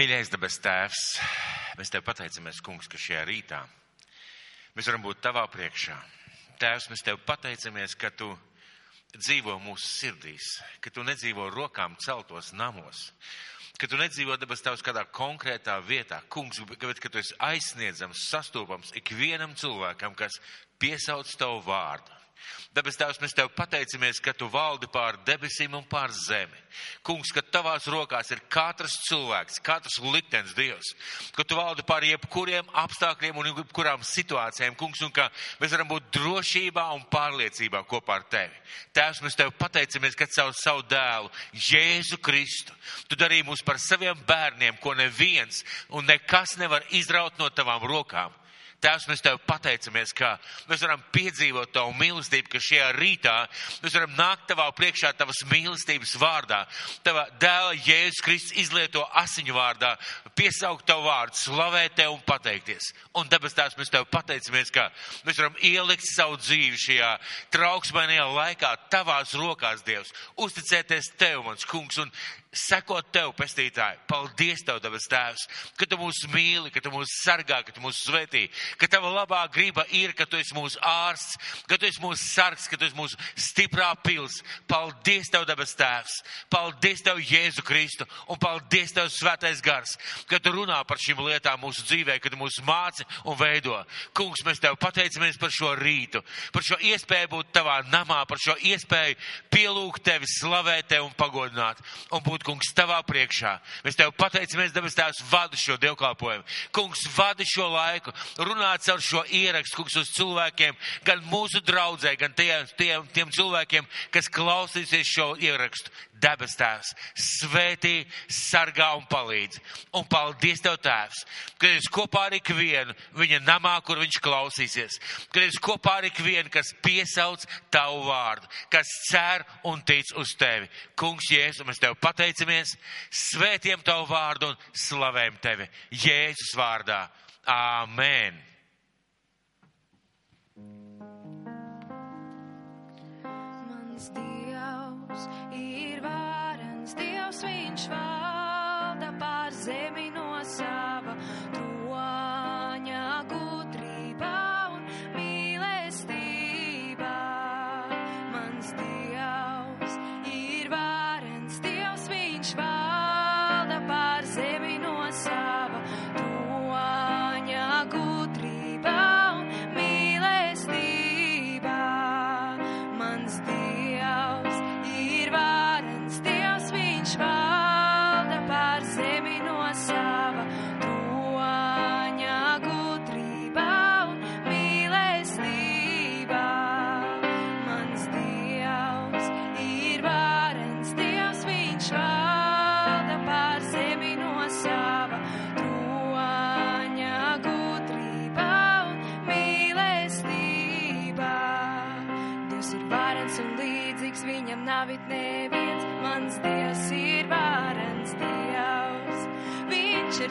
Mīļais debes tēvs, mēs tev pateicamies, kungs, ka šajā rītā mēs varam būt tavā priekšā. Tēvs, mēs tev pateicamies, ka tu dzīvo mūsu sirdīs, ka tu nedzīvo rokām celtos namos, ka tu nedzīvo debes tavs kādā konkrētā vietā. Kungs, bet ka tu esi aizsniedzams, sastopams ikvienam cilvēkam, kas piesauc tavu vārdu. Debes Tēvs, mēs Tev pateicamies, ka Tu valdi pār debesīm un pār zemi. Kungs, ka Tavās rokās ir katrs cilvēks, katrs liktenis Dievs, ka Tu valdi pār jebkuriem apstākļiem un jebkurām situācijām, Kungs, un ka mēs varam būt drošībā un pārliecībā kopā ar Tevi. Tēvs, mēs Tev pateicamies, ka caur savu dēlu, Jēzu Kristu, Tu darīji mūs par saviem bērniem, ko neviens un nekas nevar izraut no Tavām rokām. Tēvs, mēs Tev pateicamies, ka mēs varam piedzīvot Tavu mīlestību, ka šajā rītā mēs varam nākt Tavā priekšā Tavas mīlestības vārdā. Tava dēla Jēzus Kristus izlieto asiņu vārdā, piesaukt Tavu vārdu, slavēt Tev un pateikties. Un debes Tēvs, mēs Tev pateicamies, ka mēs varam ielikt savu dzīvi šajā trauksmainajā laikā Tavās rokās, Dievs, uzticēties Tev, mans kungs, un sekot tev, pestītāji. Paldies, tev, debes tēvs, ka tu mūs mīli, ka tu mūs sargā, ka tu mūs svētī, ka tava labā grība ir, ka tu esi mūsu ārsts, ka tu esi mūsu sargs, ka tu esi mūsu stiprā pils. Paldies, tev, debes tēvs, paldies, tev, Jēzu Kristu, un paldies, tev, svētais gars, ka tu runā par šīm lietām mūsu dzīvē, ka tu mūs māci un veido. Kungs, mēs tev pateicamies par šo rītu, par šo iespēju būt tavā namā, par šo iespēju pielūgt tevi, slavēt tevi un pagodināt. Un būt būt, kungs, tavā priekšā. Mēs tev pateicamies, debes tēvs, vadu šo dievkalpojumu. Kungs, vadi šo laiku, runāt caur šo ierakstu, kungs, uz cilvēkiem, gan mūsu draudzē, gan tiem, tiem, tiem cilvēkiem, kas klausīsies šo ierakstu. Debes tēvs, svētī, sargā un palīdz. Un paldies tev, tēvs, ka esi kopā ar ikvienu viņa namā, kur viņš klausīsies. Ka esi kopā ar ikvienu, kas piesauc tavu vārdu, kas cer un tic uz tevi. Kungs, Jēzus, mēs tev pateicamies, svētiem tavu vārdu un slavējam tevi. Jēzus vārdā. Āmen!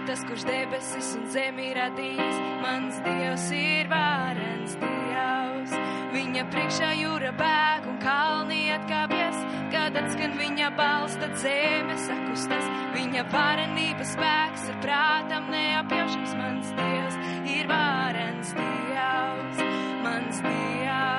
Tas, kurš debesis un zemi radījis. Mans Dievs ir varens Dievs. Viņa priekšā jūra bēg un kalni atkāpjas. Kad atskan viņa balss, tad zeme sakustas. Viņa varenības spēks ir prātam neapjaušams. Mans Dievs ir varens Dievs. Mans Dievs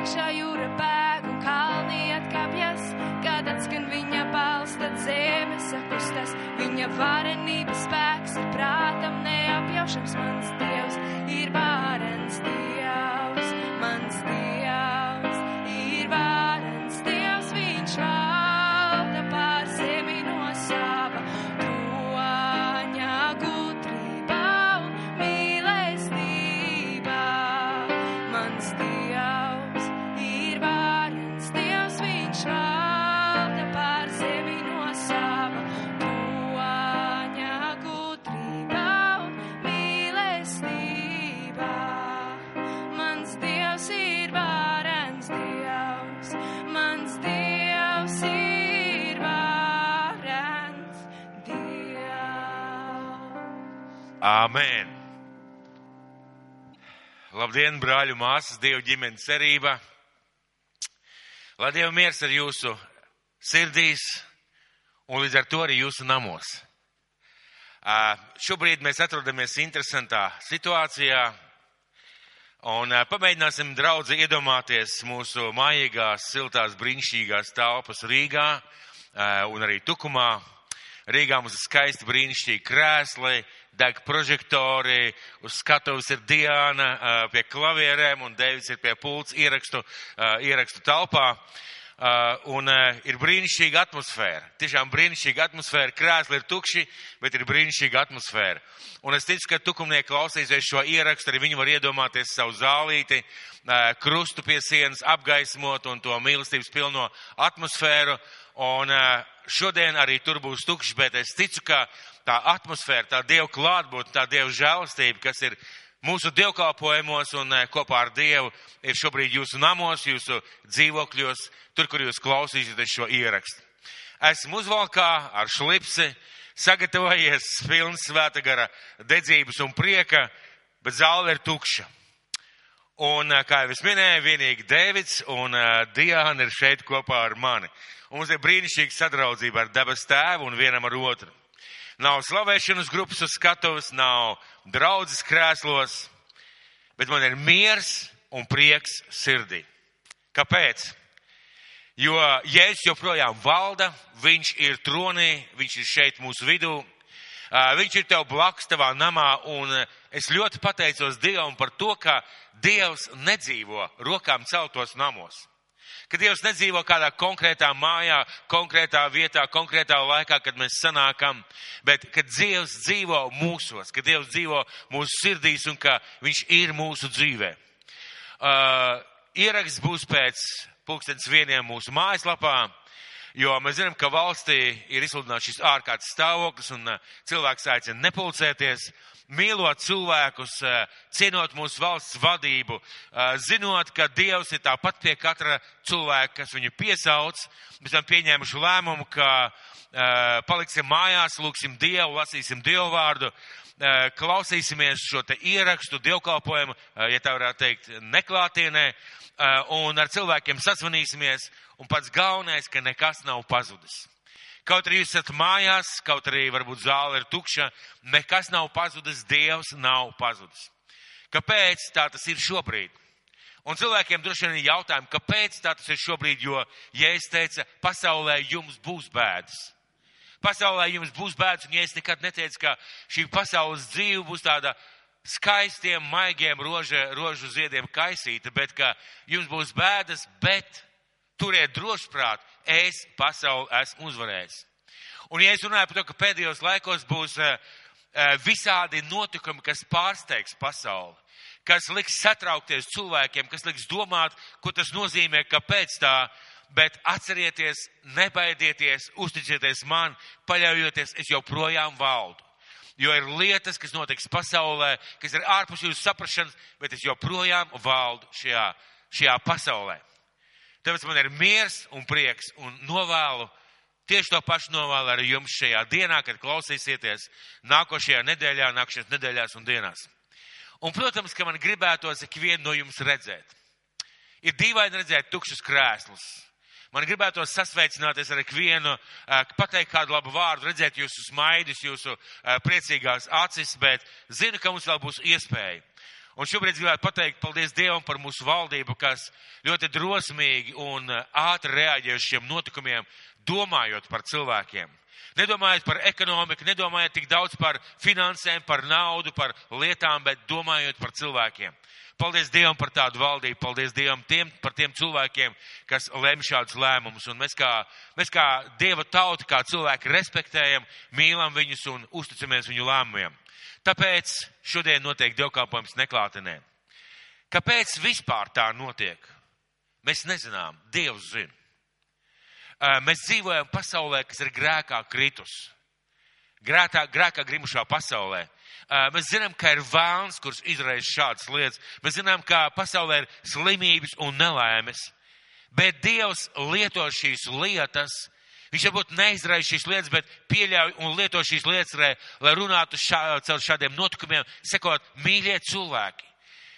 Priekšā jūra bēg un kalni atkāpjas. Kad atskan viņa balss, tad zeme sakustas. Viņa varenības spēks ir prātam neapjaušams. Mans Dievs ir varens Āmen! Labdien, brāļu māsas, Dieva ģimenes cerība! Lai Dieva miers ar jūsu sirdīs un līdz ar to arī jūsu namos. Šobrīd mēs atrodamies interesantā situācijā un pamēģināsim draudzi iedomāties mūsu mājīgās, siltās, brīnišķīgās telpas Rīgā un arī Tukumā. Rīgā mums ir skaisti brīnišķīgi krēsli, deg prožektori, uz skatuves ir Diana pie klavierēm un Deivids ir pie pults ierakstu, ierakstu telpā. Uh, un ir brīnišķīga atmosfēra. Tiešām brīnišķīga atmosfēra. Krēsli ir tukši, bet ir brīnišķīga atmosfēra. Un es ticu, ka tukumnieki klausīsies šo ierakstu, arī viņi var iedomāties savu zālīti, krustu pie sienas, apgaismot un to mīlestības pilno atmosfēru. Un šodien arī tur būs tukšs, bet es ticu, ka tā atmosfēra, tā Dieva klātbūtne, tā Dieva žēlastība, kas ir mūsu dievkalpojumos un kopā ar Dievu ir šobrīd jūsu namos, jūsu dzīvokļos, tur, kur jūs klausīsieties šo ierakstu. Esmu uzvalkā ar šlipsi, sagatavojies pilns svēta gara dedzības un prieka, bet zāle ir tukša. Un, kā jau es minēju, vienīgi Dēvids un uh, Diāna ir šeit kopā ar mani. Un mums ir brīnišķīga sadraudzība ar debes tēvu un vienam ar otru. Nav slavēšanas grupas uz skatuves, nav draudzes krēslos, bet man ir miers un prieks sirdī. Kāpēc? Jo Jēzus joprojām valda, viņš ir tronī, viņš ir šeit mūsu vidū, viņš ir tev blakus tavā namā, un es ļoti pateicos Dievam par to, ka Dievs nedzīvo rokām celtos namos. Ka Dievs nedzīvo kādā konkrētā mājā, konkrētā vietā, konkrētā laikā, kad mēs sanākam, bet ka Dievs dzīvo mūsos, ka Dievs dzīvo mūsu sirdīs un ka Viņš ir mūsu dzīvē. Uh, ieraksts būs pēc pulkstens vieniem mūsu mājaslapā, jo mēs zinām, ka valstī ir izsludināts šis ārkārtas stāvoklis un uh, cilvēks aicina nepulcēties, mīlot cilvēkus, uh, cienot mūsu valsts vadību, uh, zinot, ka Dievs ir tāpat pie katra cilvēka, kas viņu piesauc. Mēs esam pieņēmuši lēmumu, ka paliksim mājās, lūksim Dievu, lasīsim Dievu vārdu, klausīsimies šo te ierakstu, dievkalpojumu, ja tā varētu teikt, neklātienē, Eh, un ar cilvēkiem sazvanīsimies, un pats galvenais, ka nekas nav pazudis. Kaut arī jūs esat mājās, kaut arī varbūt zāle ir tukša, nekas nav pazudis, Dievs nav pazudis. Kāpēc tā tas ir šobrīd? Un cilvēkiem droši vien ir jautājumi, kāpēc tā tas ir šobrīd, jo, ja es teicu, pasaulē jums būs bēdas. Pasaulē jums būs bēdas, un ja es nekad neteicu, ka šī pasaules dzīve būs tāda skaistiem, maigiem roža, rožu ziediem kaisīta, bet ka jums būs bēdas, bet turiet drošprāt, es pasauli esmu uzvarējis. Un ja es runāju par to, ka pēdējos laikos būs uh, visādi notikumi, kas pārsteigs pasauli, kas liks satraukties cilvēkiem, kas liks domāt, ko tas nozīmē, kāpēc tā, bet atcerieties, nebaidieties, uzticieties man, paļaujoties, es joprojām valdu jo ir lietas, kas notiks pasaulē, kas ir ārpus jūsu saprašanas, bet es joprojām valdu šajā, šajā pasaulē. Tāpēc man ir miers un prieks un novēlu tieši to pašu novēlu arī jums šajā dienā, kad klausīsieties nākošajā nedēļā, nākošajās nedēļās un dienās. Un, protams, ka man gribētos ikvienu no jums redzēt. Ir dīvaini redzēt tukšus krēslus, Man gribētos sasveicināties ar ikvienu, pateikt kādu labu vārdu, redzēt jūsu smaidus, jūsu priecīgās acis, bet zinu, ka mums vēl būs iespēja. Un šobrīd gribētu pateikt paldies Dievam par mūsu valdību, kas ļoti drosmīgi un ātri reaģē uz šiem notikumiem, domājot par cilvēkiem. Nedomājot par ekonomiku, nedomājot tik daudz par finansēm, par naudu, par lietām, bet domājot par cilvēkiem. Paldies Dievam par tādu valdību, paldies Dievam tiem, par tiem cilvēkiem, kas lem šādus lēmumus. Un mēs kā, mēs kā Dieva tauta, kā cilvēki respektējam, mīlam viņus un uzticamies viņu lēmumiem. Tāpēc šodien notiek dievkalpojums neklātenē. Kāpēc vispār tā notiek? Mēs nezinām, Dievs zina. Mēs dzīvojam pasaulē, kas ir grēkā kritus. Grēkā, grēkā grimušā pasaulē. Mēs zinām, ka ir vēlns, kurš izraisa šādas lietas. Mēs zinām, ka pasaulē ir slimības un nelaimes. Bet Dievs lieto šīs lietas, Viņš varbūt neizraisa šīs lietas, bet pieļauj un lieto šīs lietas, lai, lai runātu šā, caur šādiem notikumiem, sekot mīļie cilvēki.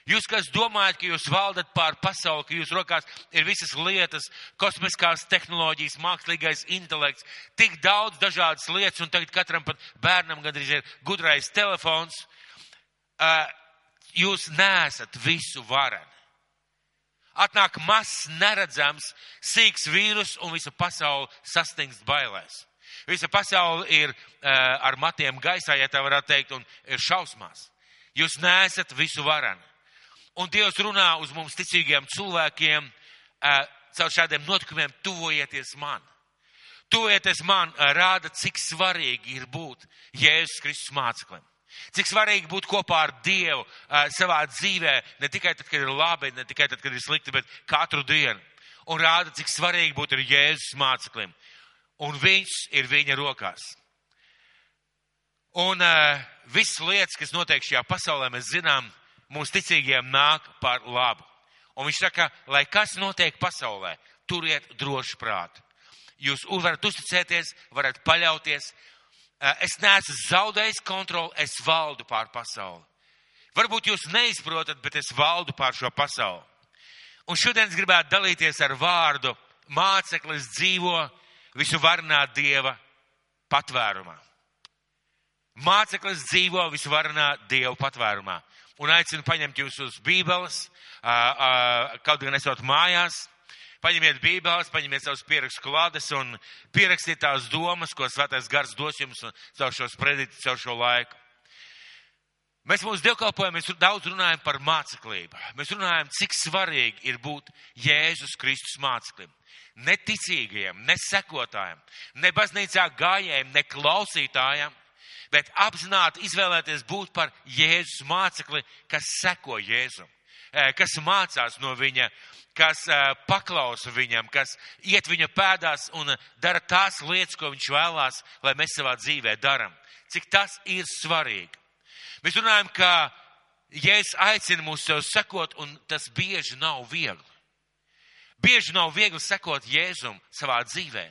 Jūs, kas domājat, ka jūs valdat pār pasauli, ka jūs rokās ir visas lietas, kosmiskās tehnoloģijas, mākslīgais intelekts, tik daudz dažādas lietas, un tagad katram pat bērnam gandrīz ir gudrais telefons, jūs nesat visu vareni. Atnāk mazs, neredzams, sīks vīrus un visa pasaule sastingst bailēs. Visa pasaule ir uh, ar matiem gaisā, ja tā varētu teikt, un ir šausmās. Jūs neesat visu vareni. Un Dievs runā uz mums ticīgiem cilvēkiem uh, caur šādiem notikumiem, tuvojieties man. Tuvojieties man, uh, rāda, cik svarīgi ir būt Jēzus Kristus māceklim. Cik svarīgi būt kopā ar Dievu uh, savā dzīvē, ne tikai tad, kad ir labi, ne tikai tad, kad ir slikti, bet katru dienu. Un rāda, cik svarīgi būt ar Jēzus māceklim. Un viņš ir viņa rokās. Un uh, visas lietas, kas notiek šajā pasaulē, mēs zinām, mums ticīgiem nāk par labu. Un viņš saka, lai kas notiek pasaulē, turiet drošu prātu. Jūs varat uzticēties, varat paļauties, Eh, es neesmu zaudējis kontroli, es valdu pār pasauli. Varbūt jūs neizprotat, bet es valdu pār šo pasauli. Un šodien es gribētu dalīties ar vārdu māceklis dzīvo visu varnā Dieva patvērumā. Māceklis dzīvo visu varnā Dieva patvērumā. Un aicinu paņemt jūs uz bībeles, kaut gan esot mājās, Paņemiet bībeles, paņemiet savus pierakstu klādes un pierakstiet tās domas, ko svētais gars dos jums caur šo sprediķi, caur šo laiku. Mēs mūsu dievkalpojam, mēs daudz runājam par māceklību. Mēs runājam, cik svarīgi ir būt Jēzus Kristus māceklim. Ne ticīgajiem, ne baznīcā gājējiem, ne klausītājiem, bet apzināti izvēlēties būt par Jēzus mācekli, kas seko Jēzum, kas mācās no viņa kas paklausa viņam, kas iet viņa pēdās un dara tās lietas, ko viņš vēlās, lai mēs savā dzīvē daram. Cik tas ir svarīgi. Mēs runājam, ka Jēzus aicina mūs sev sekot, un tas bieži nav viegli. Bieži nav viegli sekot Jēzum savā dzīvē.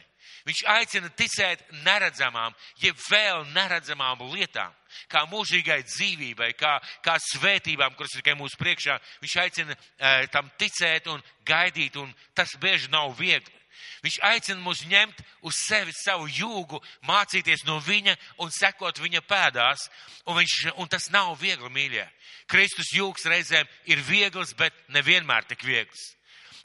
Viņš aicina ticēt neredzamām, jeb vēl neredzamām lietām, kā mūžīgai dzīvībai, kā, kā svētībām, kuras ir tikai mūsu priekšā. Viņš aicina e, tam ticēt un gaidīt, un tas bieži nav viegli. Viņš aicina mūs ņemt uz sevi savu jūgu, mācīties no viņa un sekot viņa pēdās, un, viņš, un tas nav viegli, mīļie. Kristus jūgs reizēm ir viegls, bet nevienmēr tik viegls.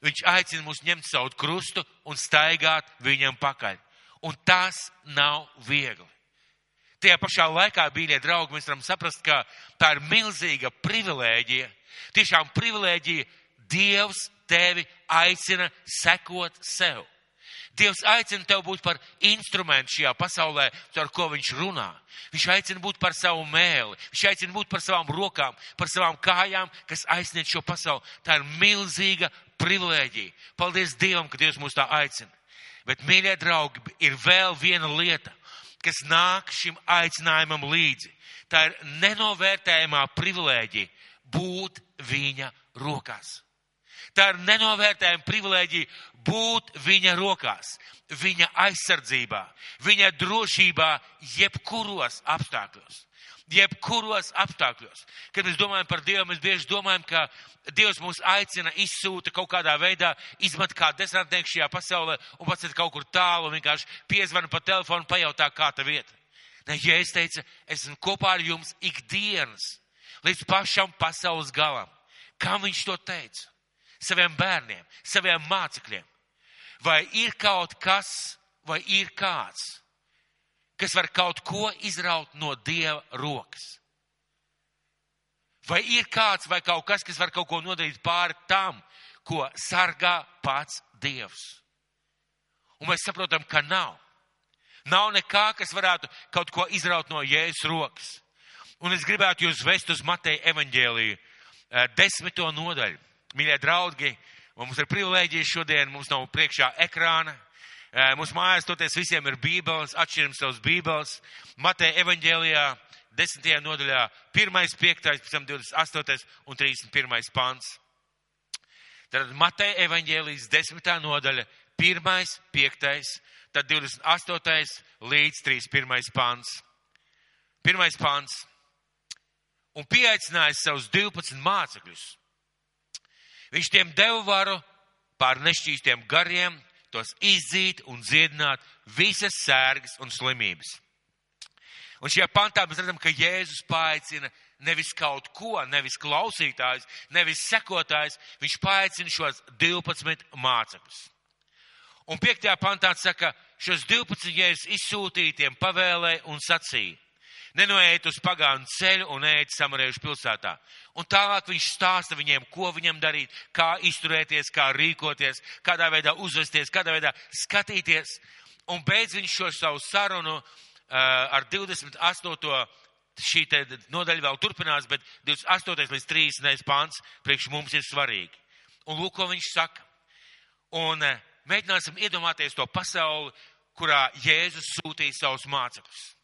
Viņš aicina mūs ņemt savu krustu un staigāt viņam pakaļ. Un tas nav viegli. Tajā pašā laikā, mīļie draugi, mēs varam saprast, ka tā ir milzīga privilēģija. Tiešām privilēģija Dievs tevi aicina sekot sev. Dievs aicina tevi būt par instrumentu šajā pasaulē, ar ko viņš runā. Viņš aicina būt par savu mēli, viņš aicina būt par savām rokām, par savām kājām, kas aizsniedz šo pasauli. Tā ir milzīga privilēģija. Paldies Dievam, ka Dievs mūs tā aicina. Bet, mīļie draugi, ir vēl viena lieta, kas nāk šim aicinājumam līdzi. Tā ir nenovērtējumā privilēģija būt viņa rokās. Tā ir nenovērtējama privilēģija būt viņa rokās, viņa aizsardzībā, viņa drošībā, jebkuros apstākļos jebkuros apstākļos. Kad mēs domājam par Dievu, mēs bieži domājam, ka Dievs mūs aicina, izsūta kaut kādā veidā, izmet kā desantnieku šajā pasaulē un pats ir kaut kur tālu vienkārši piezvana pa telefonu, pajautā, kā ta vieta. Ne, ja es teicu, esmu kopā ar jums ikdienas, līdz pašam pasaules galam. Kā viņš to teica? Saviem bērniem, saviem mācekļiem. Vai ir kaut kas, vai ir kāds, kas var kaut ko izraut no Dieva rokas? Vai ir kāds vai kaut kas, kas var kaut ko nodarīt pāri tam, ko sargā pats Dievs? Un mēs saprotam, ka nav. Nav nekā, kas varētu kaut ko izraut no Jēzus rokas. Un es gribētu jūs vest uz Mateja evaņģēliju eh, desmito nodaļu. Mīļie draugi, mums ir privilēģija šodien, mums nav priekšā ekrāna, Mums mājās toties visiem ir bībeles, atšķiram savus bībeles. Mateja evaņģēlijā, desmitajā nodaļā, pirmais, piektais, pēc tam 28. un 31. pants. Tad Mateja evaņģēlijas desmitā nodaļa, pirmais, piektais, tad 28. līdz 31. pants. Pirmais pants. Un pieaicināja savus 12 mācekļus. Viņš tiem deva varu pār nešķīstiem gariem, tos izdzīt un dziedināt visas sērgas un slimības. Un šajā pantā mēs redzam, ka Jēzus paaicina nevis kaut ko, nevis klausītājs, nevis sekotājs, viņš paaicina šos 12 mācekļus. Un 5. pantā saka, šos 12 jēzus izsūtītiem pavēlēja un sacīja. Nenoejiet uz pagānu ceļu un ejiet samarējuši pilsētā. Un tālāk viņš stāsta viņiem, ko viņam darīt, kā izturēties, kā rīkoties, kādā veidā uzvesties, kādā veidā skatīties. Un beidz viņš šo savu sarunu uh, ar 28 šī nodaļa vēl turpinās, bet 28. līdz 30. pāns priekš mums ir svarīgi. Un lūk, ko viņš saka. Un eh, mēģināsim iedomāties to pasauli, kurā Jēzus sūtīja savus mācekļus.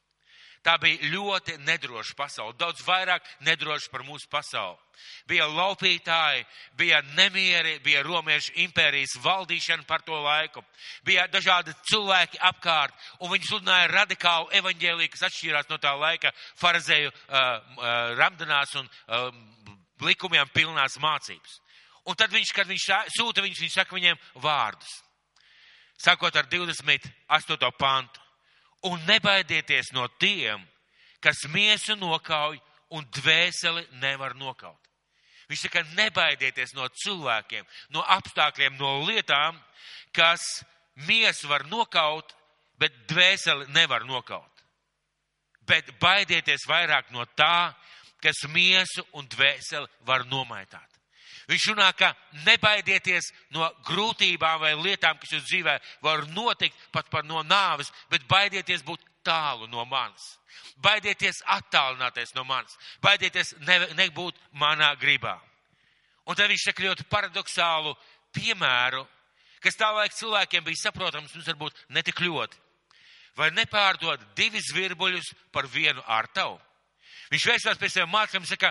Tā bija ļoti nedroša pasaule, daudz vairāk nedroša par mūsu pasauli. Bija laupītāji, bija nemieri, bija romiešu impērijas valdīšana par to laiku, bija dažādi cilvēki apkārt, un viņi sludināja radikālu evaņģēliju, kas atšķīrās no tā laika farazēju uh, uh, ramdanās un uh, likumiem pilnās mācības. Un tad viņš, kad viņš sūta viņus, viņš saka viņiem vārdus. Sākot ar 28. pantu un nebaidieties no tiem, kas miesu nokauj un dvēseli nevar nokaut. Viņš saka, nebaidieties no cilvēkiem, no apstākļiem, no lietām, kas miesu var nokaut, bet dvēseli nevar nokaut. Bet baidieties vairāk no tā, kas miesu un dvēseli var nomaitāt. Viņš runā, ka nebaidieties no grūtībām vai lietām, kas jūsu dzīvē var notikt pat par no nāves, bet baidieties būt tālu no manis. Baidieties attālināties no manis. Baidieties ne, nebūt manā gribā. Un tad viņš saka ļoti paradoxālu piemēru, kas tā laika cilvēkiem bija saprotams, mums varbūt netik ļoti. Vai nepārdod divi zvirbuļus par vienu ārtavu? Viņš vērsās pie saviem mācekļiem un saka,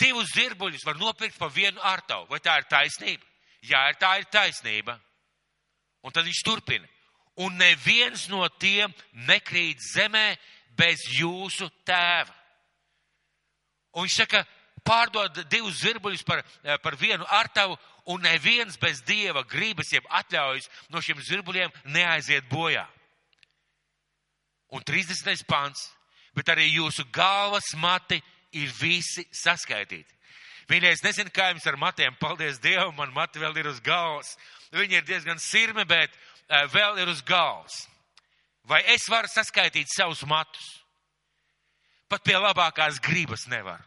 divus zirbuļus var nopirkt par vienu ārtavu. Vai tā ir taisnība? Jā, tā ir taisnība. Un tad viņš turpina. Un neviens no tiem nekrīt zemē bez jūsu tēva. Un viņš saka, pārdod divus zirbuļus par, eh, par vienu ārtavu, un neviens bez dieva gribas, jeb atļaujas no šiem zirbuļiem neaiziet bojā. Un 30. pants, bet arī jūsu galvas mati ir visi saskaitīti. Mīļie, es nezinu, kā jums ar matiem, paldies Dievam, man mati vēl ir uz galvas. Viņi ir diezgan sirmi, bet uh, vēl ir uz galvas. Vai es varu saskaitīt savus matus? Pat pie labākās gribas nevar.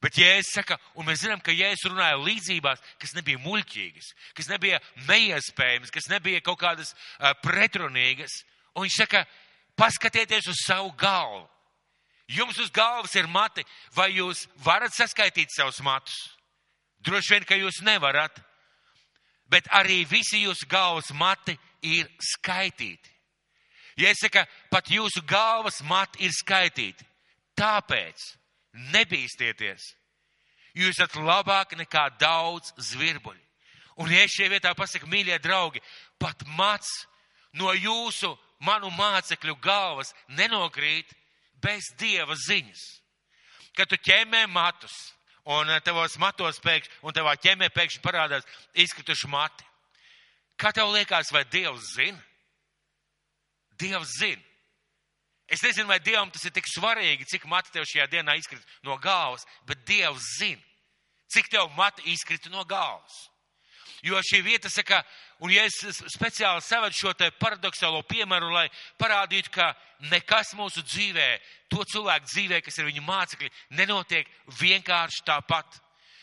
Bet Jēzus saka, un mēs zinām, ka Jēzus runāja līdzībās, kas nebija muļķīgas, kas nebija neiespējamas, kas nebija kaut kādas uh, pretrunīgas. Un viņš saka, paskatieties uz savu galvu. Jums uz galvas ir mati, vai jūs varat saskaitīt savus matus? Droši vien, ka jūs nevarat, bet arī visi jūsu galvas mati ir skaitīti. Ja es saku, pat jūsu galvas mati ir skaitīti, tāpēc nebīsties. Jūs esat labāki nekā daudz zvirbuļu. Un, ja es šajā vietā pasaku, mīļie draugi, pat mats no jūsu, manu mācekļu galvas nenokrīt, bez dieva ziņas. Kad tu ķemē matus, un eh, tavos matos pēkšņi, un tavā ķemē pēkšņi parādās izkrituši mati. Kā tev liekas, vai Dievs zina? Dievs zina. Es nezinu, vai Dievam tas ir tik svarīgi, cik mati tev šajā dienā izkrita no galvas, bet Dievs zina, cik tev mati izkrita no galvas. Jo šī vieta saka, un ja es speciāli savedu šo te paradoxālo piemēru, lai parādītu, ka nekas mūsu dzīvē, to cilvēku dzīvē, kas ir viņu mācekļi, nenotiek vienkārši tāpat.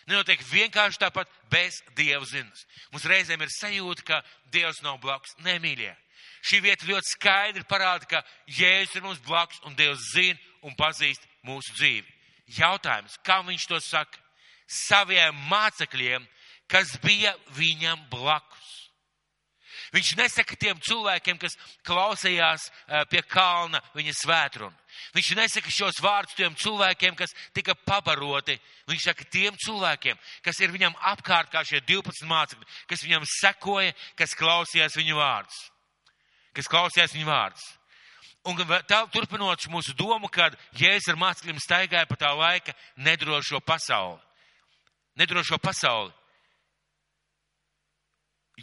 Nenotiek vienkārši tāpat bez Dieva zinas. Mums reizēm ir sajūta, ka Dievs nav blakus. Nemīļie. Šī vieta ļoti skaidri parāda, ka Jēzus ir mums blakus un Dievs zina un pazīst mūsu dzīvi. Jautājums, kā viņš to saka? Saviem mācekļiem kas bija viņam blakus. Viņš nesaka tiem cilvēkiem, kas klausījās eh, pie kalna viņa svētrunu. Viņš nesaka šos vārdus tiem cilvēkiem, kas tika pabaroti. Viņš saka tiem cilvēkiem, kas ir viņam apkārt, kā šie 12 mācekļi, kas viņam sekoja, kas klausījās viņu vārdus. kas klausījās viņa vārdus. Un tā, turpinot mūsu domu, kad Jēzus ar mācekļiem staigāja pa tā laika nedrošo pasauli. Nedrošo pasauli.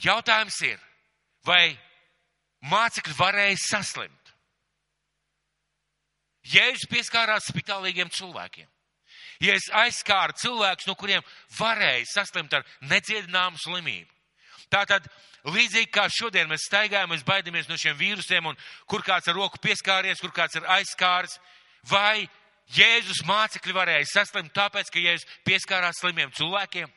Jautājums ir, vai mācekļi varēja saslimt? Jēzus pieskārās spitālīgiem cilvēkiem. Jēzus aizskāra cilvēkus, no kuriem varēja saslimt ar nedziedināmu slimību. Tātad, līdzīgi kā šodien mēs staigājam, mēs baidamies no šiem vīrusiem, un kur kāds ar roku pieskāries, kur kāds ir aizskārs, vai Jēzus mācekļi varēja saslimt tāpēc, ka Jēzus pieskārās slimiem cilvēkiem?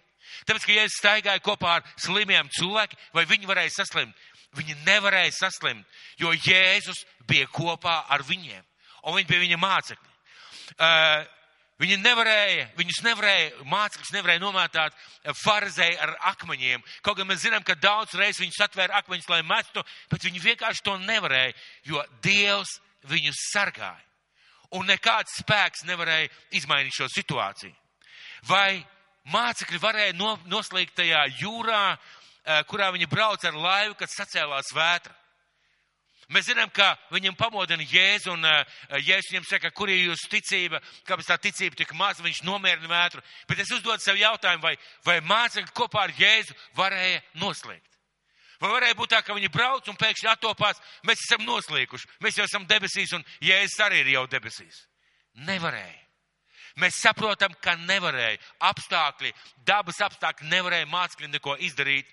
Tāpēc, ka Jēzus staigāja kopā ar slimiem cilvēkiem, vai viņi varēja saslimt? Viņi nevarēja saslimt, jo Jēzus bija kopā ar viņiem, un viņi bija viņa mācekļi. Uh, Viņi nevarēja, viņus nevarēja, mācekļus nevarēja nomētāt farizēji ar akmeņiem. Kaut gan mēs zinām, ka daudz reiz viņus atvēra akmeņus, lai mestu, bet viņi vienkārši to nevarēja, jo Dievs viņus sargāja. Un nekāds spēks nevarēja izmainīt šo situāciju. Vai mācekļi varēja no, noslīgt tajā jūrā, eh, kurā viņi brauc ar laivu, kad sacēlās vētra? Mēs zinām, ka viņam pamodina Jēzu, un uh, Jēzus viņam saka, kur ir jūsu ticība, kāpēc tā ticība tik maz, viņš nomierina vētru. Bet es uzdodu sev jautājumu, vai, vai mācekļi kopā ar Jēzu varēja noslēgt? Vai varēja būt tā, ka viņi brauc un pēkšņi attopās, mēs esam noslīkuši, mēs jau esam debesīs un Jēzus arī ir jau debesīs? Nevarēja. Mēs saprotam, ka nevarēja. Apstākļi, dabas apstākļi nevarēja mācekļi neko izdarīt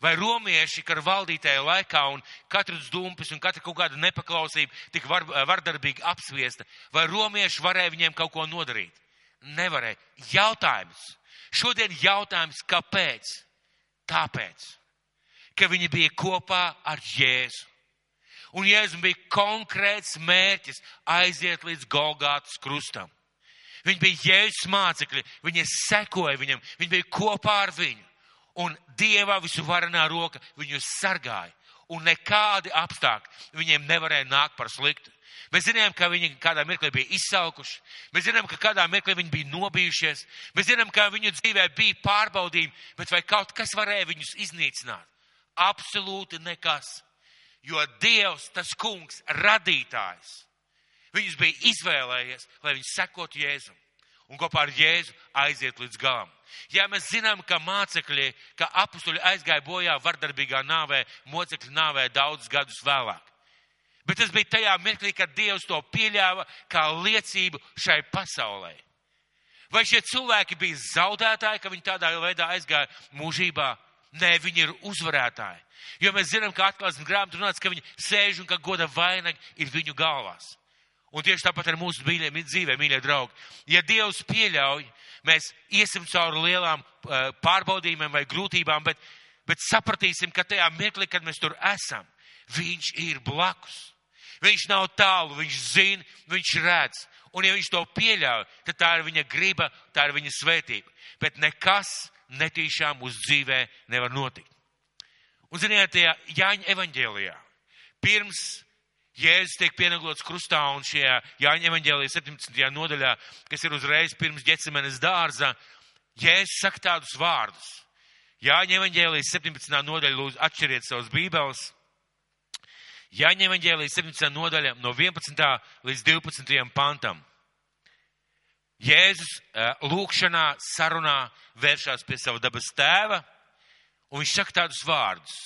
vai romieši, kar valdītāja laikā un katrs dumpis un katra kaut kāda nepaklausība tik var, vardarbīgi apsviesta, vai romieši varēja viņiem kaut ko nodarīt? Nevarēja. Jautājums. Šodien jautājums, kāpēc? Tāpēc, ka viņi bija kopā ar Jēzu. Un Jēzum bija konkrēts mērķis aiziet līdz Golgātas krustam. Viņi bija Jēzus mācekļi, viņi sekoja viņam, viņi bija kopā ar viņu un Dieva visuvarenā roka viņus sargāja. Un nekādi apstākļi viņiem nevarēja nākt par sliktu. Mēs zinām, ka viņi kādā mirklī bija izsalkuši. Mēs zinām, ka kādā mirklī viņi bija nobijušies. Mēs zinām, ka viņu dzīvē bija pārbaudījumi, bet vai kaut kas varēja viņus iznīcināt? Absolūti nekas. Jo Dievs, tas kungs, radītājs, viņus bija izvēlējies, lai viņi sekotu Jēzum un kopā ar Jēzu aiziet līdz galam. Ja mēs zinām, ka mācekļi, ka apstuļi aizgāja bojā vardarbīgā nāvē, mocekļu nāvē daudzus gadus vēlāk. Bet tas bija tajā mirklī, kad Dievs to pieļāva kā liecību šai pasaulē. Vai šie cilvēki bija zaudētāji, ka viņi tādā veidā aizgāja mūžībā? Nē, viņi ir uzvarētāji. Jo mēs zinām, ka atklāsmes grāmatā runāts, ka viņi sēž un ka goda vainag ir viņu galvās. Un tieši tāpat ar mūsu mīļiem, dzīvē, mīļie draugi. Ja Dievs pieļauj, mēs iesim cauri lielām uh, pārbaudījumiem vai grūtībām, bet, bet sapratīsim, ka tajā mirklī, kad mēs tur esam, Viņš ir blakus. Viņš nav tālu, viņš zina, viņš redz. Un ja viņš to pieļauj, tad tā ir viņa griba, tā ir viņa svētība. Bet nekas netīšām uz dzīvē nevar notikt. Un ziniet, tajā Jāņa evaņģēlijā pirms Jēzus tiek pienaglots krustā un šajā Jāņa evaņģēlija 17. nodaļā, kas ir uzreiz pirms ģecemenes dārza, Jēzus saka tādus vārdus. Jāņa evaņģēlija 17. nodaļa, lūdzu, atšķiriet savus bībeles. Jāņa evaņģēlija 17. nodaļa no 11. līdz 12. pantam. Jēzus eh, lūkšanā, sarunā vēršās pie sava dabas tēva, un viņš saka tādus vārdus.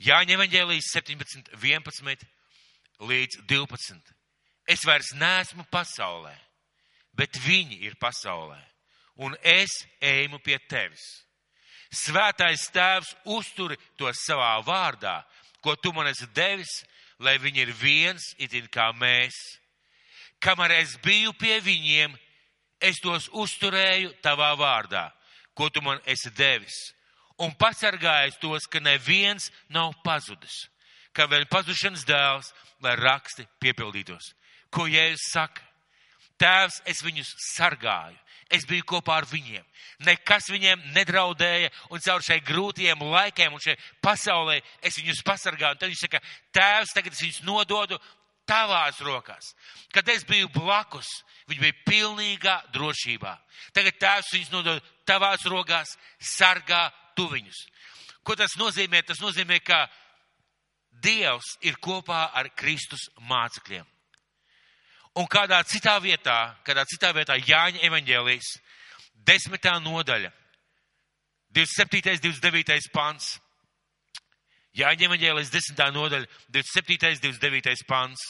Jāņa evaņģēlijas 17, 11 līdz 12. Es vairs neesmu pasaulē, bet viņi ir pasaulē, un es eju pie tevis. Svētais tēvs uzturi to savā vārdā, ko tu man esi devis, lai viņi ir viens, itin kā mēs. Kamēr es biju pie viņiem, es tos uzturēju tavā vārdā, ko tu man esi devis un pasargājis tos, ka neviens nav pazudis, ka vēl pazušanas dēls, lai raksti piepildītos. Ko Jēzus saka? Tēvs, es viņus sargāju, es biju kopā ar viņiem. Nekas viņiem nedraudēja, un caur šai grūtiem laikiem un šai pasaulē es viņus pasargāju. Un tad viņš saka, Tēvs, tagad es viņus nododu tavās rokās. Kad es biju blakus, viņi bija pilnīgā drošībā. Tagad Tēvs viņus nodod tavās rokās, sargā tu viņus. Ko tas nozīmē? Tas nozīmē, ka Dievs ir kopā ar Kristus mācekļiem. Un kādā citā vietā, kādā citā vietā Jāņa evaņģēlijas, desmitā nodaļa, 27. 29. pants. Jāņa evaņģēlijas, desmitā nodaļa, 27. 29. pants.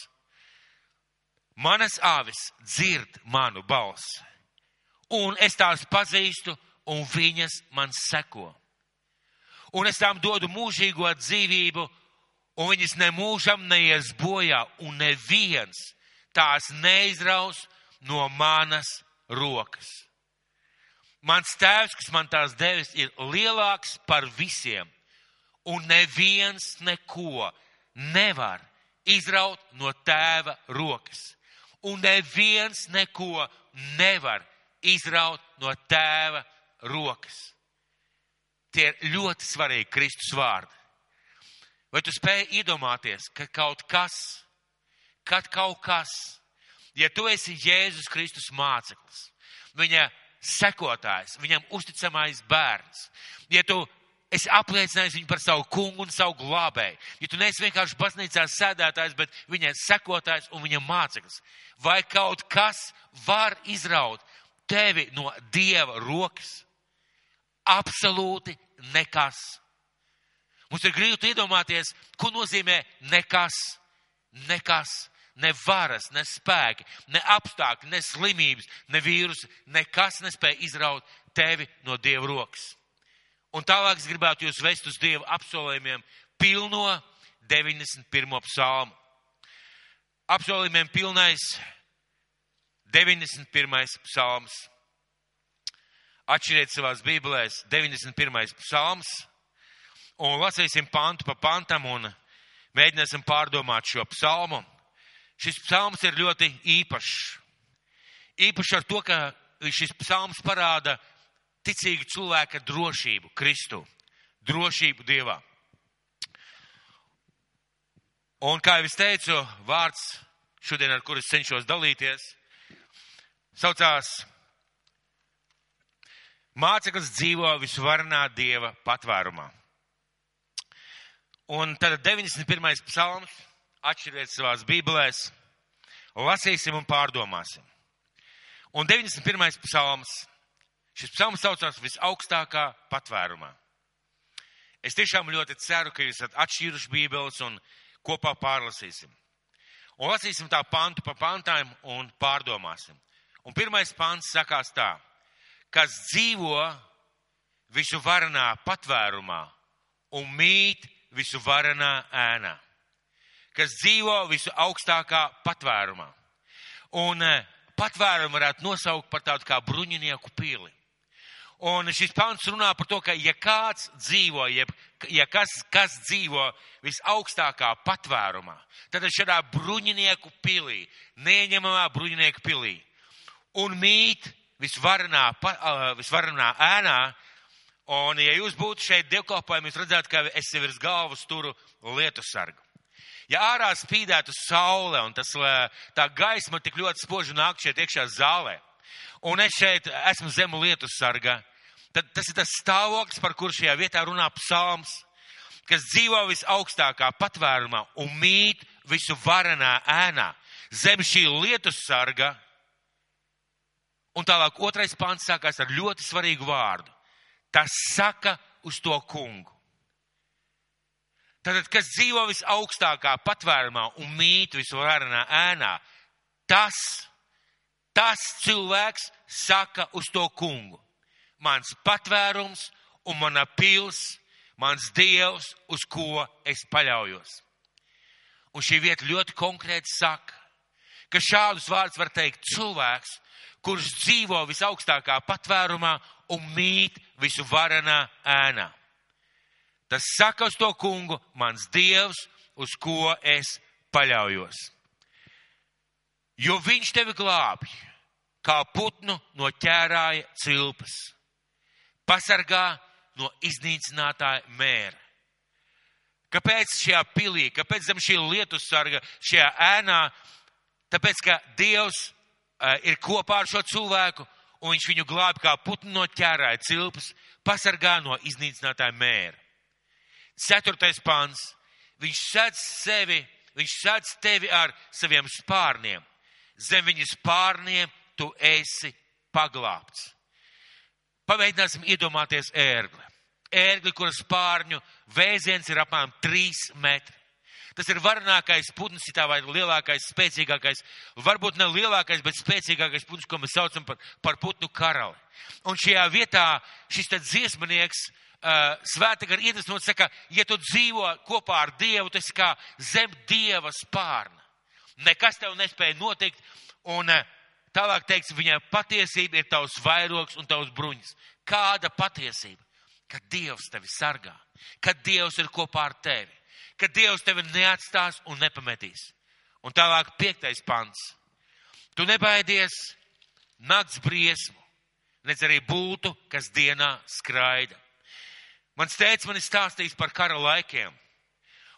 Manas āvis dzird manu balsi, un es tās pazīstu, un viņas man seko. Un es tām dodu mūžīgo dzīvību, un viņas nemūžam neies bojā, un neviens tās neizraus no manas rokas. Mans tēvs, kas man tās devis, ir lielāks par visiem, un neviens neko nevar izraut no tēva rokas. Un neviens neko nevar izraut no tēva rokas. Tie ir ļoti svarīgi Kristus vārdi. Vai tu spēj iedomāties, ka kaut kas, kad kaut kas, ja tu esi Jēzus Kristus māceklis, viņa sekotājs, viņam uzticamais bērns, ja tu esi apliecinājis viņu par savu kungu un savu glābēju, ja tu neesi vienkārši baznīcā sēdētājs, bet viņa sekotājs un viņa māceklis, vai kaut kas var izraut tevi no Dieva rokas? Absolūti nekas. Mums ir grūti iedomāties, ko nozīmē nekas, nekas, ne varas, ne spēki, ne apstākļi, ne slimības, ne vīrusi, nekas nespēja izraut tevi no Dieva rokas. Un tālāk es gribētu jūs vest uz Dieva apsolījumiem pilno 91. psalmu. Apsolījumiem pilnais 91. psalms. Atšķiriet savās bībelēs 91. psalms un lasīsim pantu pa pantam un mēģināsim pārdomāt šo psalmu. Šis psalms ir ļoti īpašs. Īpašs ar to, ka šis psalms parāda ticīgu cilvēka drošību Kristu, drošību Dievā. Un kā jau es teicu, vārds šodien, ar kuras cenšos dalīties, saucās Māceklis dzīvo visvarenā Dieva patvērumā. Un tad 91. psalms, atšķiriet savās bībelēs, lasīsim un pārdomāsim. Un 91. psalms Šis psalms saucās visaugstākā patvērumā. Es tiešām ļoti ceru, ka jūs esat atšķīruši bībeles un kopā pārlasīsim. Un lasīsim tā pantu pa pantām un pārdomāsim. Un pirmais pants sakās tā, kas dzīvo visu varenā patvērumā un mīt visu varenā ēnā. Kas dzīvo visu augstākā patvērumā. Un eh, patvērumu varētu nosaukt par tādu kā bruņinieku pili. Un šis pants runā par to, ka ja kāds dzīvo, jeb, ja kas, kas dzīvo visaugstākā patvērumā, tad šādā bruņinieku pilī, neieņemamā bruņinieku pilī, un mīt visvarenā, visvarenā ēnā, un ja jūs būtu šeit dievkalpojumi, jūs redzētu, ka es sev virs galvas turu lietu sargu. Ja ārā spīdētu saule un tas, tā gaisma tik ļoti spoži nāk šeit iekšā zālē, un es šeit esmu zemu lietu sargā, tad tas ir tas stāvoklis, par kur šajā vietā runā psalms, kas dzīvo visaugstākā patvērumā un mīt visu varenā ēnā. Zem šī lietus sarga. Un tālāk otrais pants sākās ar ļoti svarīgu vārdu. Tas saka uz to kungu. Tātad, kas dzīvo visaugstākā patvērumā un mīt visvarenā ēnā, tas, tas cilvēks saka uz to kungu mans patvērums un mana pils, mans dievs, uz ko es paļaujos. Un šī vieta ļoti konkrēti saka, ka šādus vārdus var teikt cilvēks, kurš dzīvo visaugstākā patvērumā un mīt visu varenā ēnā. Tas saka uz to kungu, mans dievs, uz ko es paļaujos. Jo viņš tevi glābj, kā putnu no ķērāja cilpas pasargā no iznīcinātāja mēra. Kāpēc šajā pilī, kāpēc zem šī lietu sarga, šajā ēnā? Tāpēc, ka Dievs ir kopā ar šo cilvēku un viņš viņu glāb kā putnu no ķērāja cilpas, pasargā no iznīcinātāja mēra. Ceturtais pants. viņš sedz sevi, viņš sedz tevi ar saviem spārniem. Zem viņa spārniem tu esi paglābts. Pamēģināsim iedomāties ērgli. Ērgli, kuras spārņu vēziens ir apmēram 3 metri. Tas ir varenākais putns, tā vai lielākais, spēcīgākais, varbūt ne lielākais, bet spēcīgākais putns, ko mēs saucam par, par putnu karali. Un šajā vietā šis tad dziesmanieks uh, svēta gar iedvesmot saka, ja tu dzīvo kopā ar Dievu, tas kā zem Dieva spārna. Nekas tev nespēja notikt, un uh, tālāk teiks, viņai patiesība ir tavs vairogs un tavs bruņas. Kāda patiesība? Kad Dievs tevi sargā, kad Dievs ir kopā ar tevi ka Dievs tevi neatstās un nepametīs. Un tālāk piektais pants. Tu nebaidies nakts briesmu, nedz arī būtu, kas dienā skraida. Mans tēvs man ir stāstījis par kara laikiem.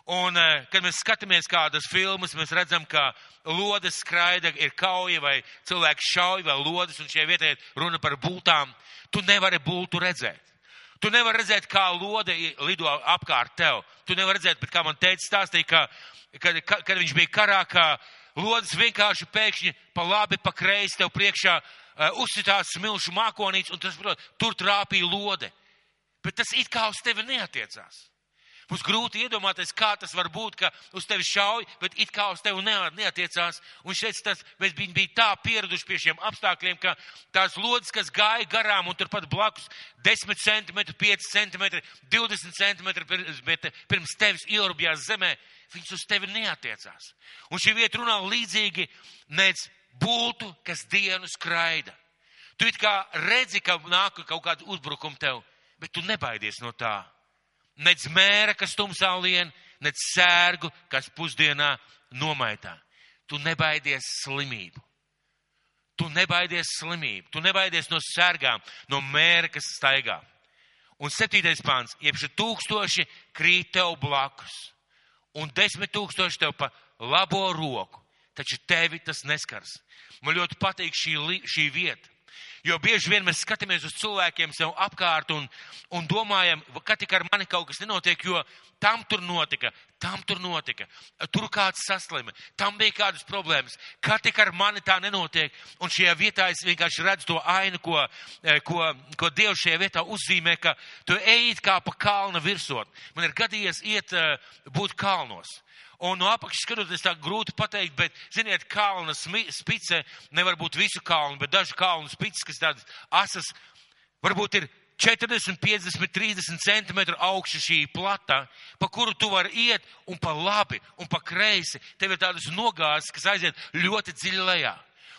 Un, eh, kad mēs skatāmies kādas filmas, mēs redzam, ka lodes skraida, ir kauja vai cilvēks šauj vai lodes, un šie vietē runa par būtām. Tu nevari būtu redzēt. Tu nevari redzēt, kā lode lido apkārt tev. Tu nevari redzēt, bet kā man teica stāstīja, ka, kad, kad viņš bija karā, ka lodes vienkārši pēkšņi pa labi, pa kreisi tev priekšā uh, uzsitās smilšu mākonīts, un tas, protams, tur trāpīja lode. Bet tas it kā uz tevi neatiecās. Mums grūti iedomāties, kā tas var būt, ka uz tevi šauj, bet it kā uz tevi neatiecās. Un šeit tas, bijām bija tā pieraduši pie šiem apstākļiem, ka tās lodes, kas gāja garām un turpat blakus 10 centimetri, 5 centimetri, 20 centimetri pirms tevis ieorbjās zemē, viņas uz tevi neatiecās. Un šī vieta runā līdzīgi nec būtu, kas dienu skraida. Tu it kā redzi, ka nāk kaut kāda uzbrukuma tev, bet tu nebaidies no tā nec mēra, kas tumsā lien, nec sērgu, kas pusdienā nomaitā. Tu nebaidies slimību. Tu nebaidies slimību, tu nebaidies no sērgām, no mēra, kas staigā. Un septītais pāns, iepši tūkstoši krīt tev blakus, un desmit tūkstoši tev pa labo roku, taču tevi tas neskars. Man ļoti patīk šī, šī vieta. Jo bieži vien mēs skatāmies uz cilvēkiem sev apkārt un, un domājam, ka tik ar mani kaut kas nenotiek, jo tam tur notika, tam tur notika, tur kāds saslima, tam bija kādas problēmas, kā tik ar mani tā nenotiek. Un šajā vietā es vienkārši redzu to ainu, ko, eh, ko, ko Dievs šajā vietā uzzīmē, ka tu ejit kā pa kalna virsot. Man ir gadījies iet eh, būt kalnos. Un no apakšas skatoties tā grūti pateikt, bet, ziniet, kalna spice nevar būt visu kalnu, bet dažu kalnu spices, kas tādas asas, varbūt ir 40, 50, 30 centimetru augša šī plata, pa kuru tu vari iet un pa labi un pa kreisi. Tev ir tādas nogāzes, kas aiziet ļoti dziļi lejā.